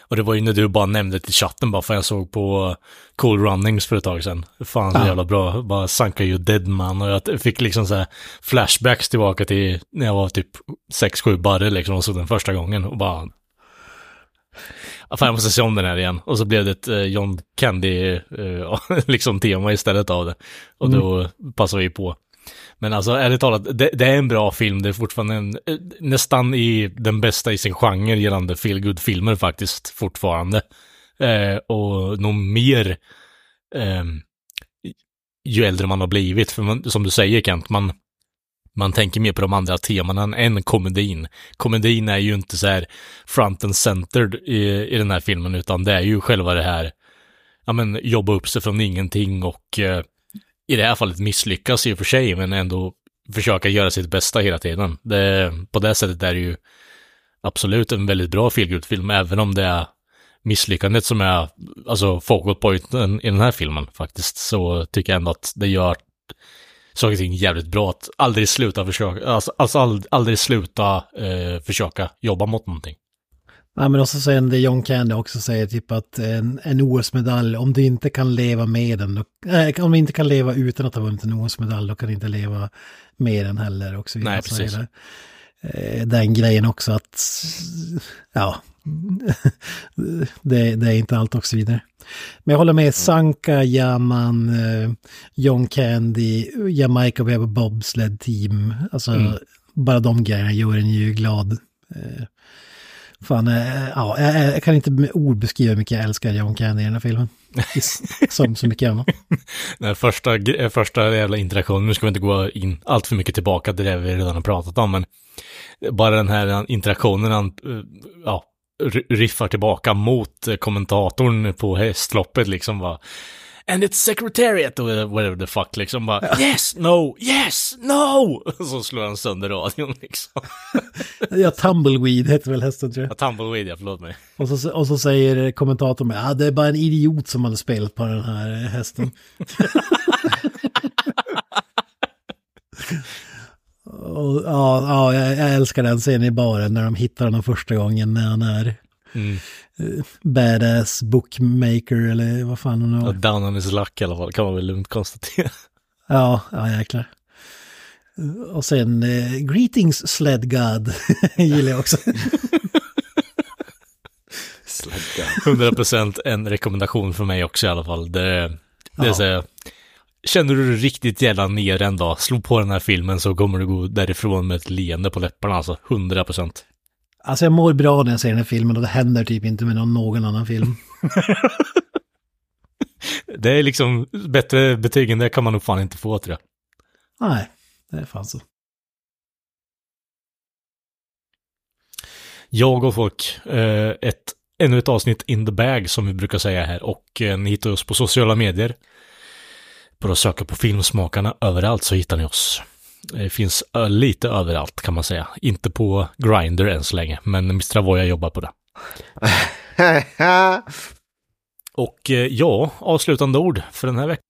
Och det var ju när du bara nämnde till chatten bara för jag såg på Cool Runnings för ett tag sedan. Fan så Ja. jävla bra, bara Sanka ju dead man och jag fick liksom så här flashbacks tillbaka till när jag var typ 6-7 barre liksom och såg den första gången och bara Ja, fan, jag måste se om den här igen. Och så blev det ett eh, John Candy eh, <laughs> liksom tema istället av det. Och då passar vi på. Men alltså ärligt talat, det, det är en bra film. Det är fortfarande en, eh, nästan i den bästa i sin genre gällande feel filmer faktiskt, fortfarande. Eh, och nog mer eh, ju äldre man har blivit. För man, som du säger Kent, man, man tänker mer på de andra temana än komedin. Komedin är ju inte så här front and centered i, i den här filmen, utan det är ju själva det här, ja men jobba upp sig från ingenting och eh, i det här fallet misslyckas i och för sig, men ändå försöka göra sitt bästa hela tiden. Det, på det sättet är det ju absolut en väldigt bra feelgood-film, även om det är misslyckandet som är, alltså focal pointen i den här filmen faktiskt, så tycker jag ändå att det gör saker och ting jävligt bra. Att aldrig sluta försöka, alltså, alltså ald, aldrig sluta eh, försöka jobba mot någonting. Ja, men också sen det John Candy också säger typ att en, en OS-medalj, om du inte kan leva med den, då, äh, om du inte kan leva utan att ha vunnit en OS-medalj, då kan du inte leva med den heller. Och så vidare. Nej, precis. det. eh, den grejen också att, ja, <laughs> det, det är inte allt och så vidare. Men jag håller med Sanka, Yaman, eh, John Candy, Jamaica We have a bobsled team. Alltså bara de grejerna gör en ju glad. Eh, Fan, eh, ja, jag, kan inte med ord beskriva hur mycket jag älskar John Candy i den här filmen. <laughs> Som så mycket annat. Den första, första jävla interaktionen, nu ska vi inte gå in allt för mycket tillbaka till det vi redan har pratat om, men bara den här interaktionen, han ja, riffar tillbaka mot eh, kommentatorn på hästloppet liksom bara And it's secretariat or whatever the fuck liksom bara Yes, no, yes, no! Och <laughs> så slår han sönder radion liksom. Ja, Tumbleweed heter väl hästen tror jag. Ja, Tumbleweed, ja, förlåt mig. Och så, och så säger kommentatorn, ja det är bara en idiot som hade spelat på den här eh, hästen. <laughs> och, ja, ja jag, älskar den scenen i baren när de hittar honom första gången när han är Mm. eh, badass bookmaker eller vad fan han Ja, är. down on his luck i alla fall, kan man väl lugnt konstatera. Ja, ja jäklar. Och sen eh, Greetings Sled God <laughs> gillar jag också. 100% en rekommendation för mig också i alla fall. Det, det är Ja. så här, Känner du dig riktigt jävla ner en dag, slå på den här filmen så kommer du gå därifrån med ett leende på läpparna alltså. 100%. Alltså jag mår bra när jag ser den här filmen och det händer typ inte med någon, någon annan film. <laughs> <laughs> Det är liksom bättre betyg än det kan man nog fan inte få tror jag. Nej, det är fan så. Jag och folk, eh, ett, ännu ett avsnitt in the bag som vi brukar säga här och eh, ni hittar oss på sociala medier. Bara söka på Filmsmakarna överallt så hittar ni oss. Det finns eh, lite överallt kan man säga. Inte på Grindr än så länge, men Mr. Avoya jobbar på det. <laughs> Och eh, ja, avslutande ord för den här veckan.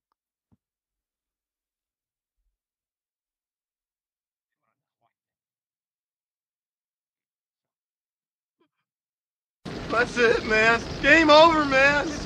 That's it, man. Game over, man.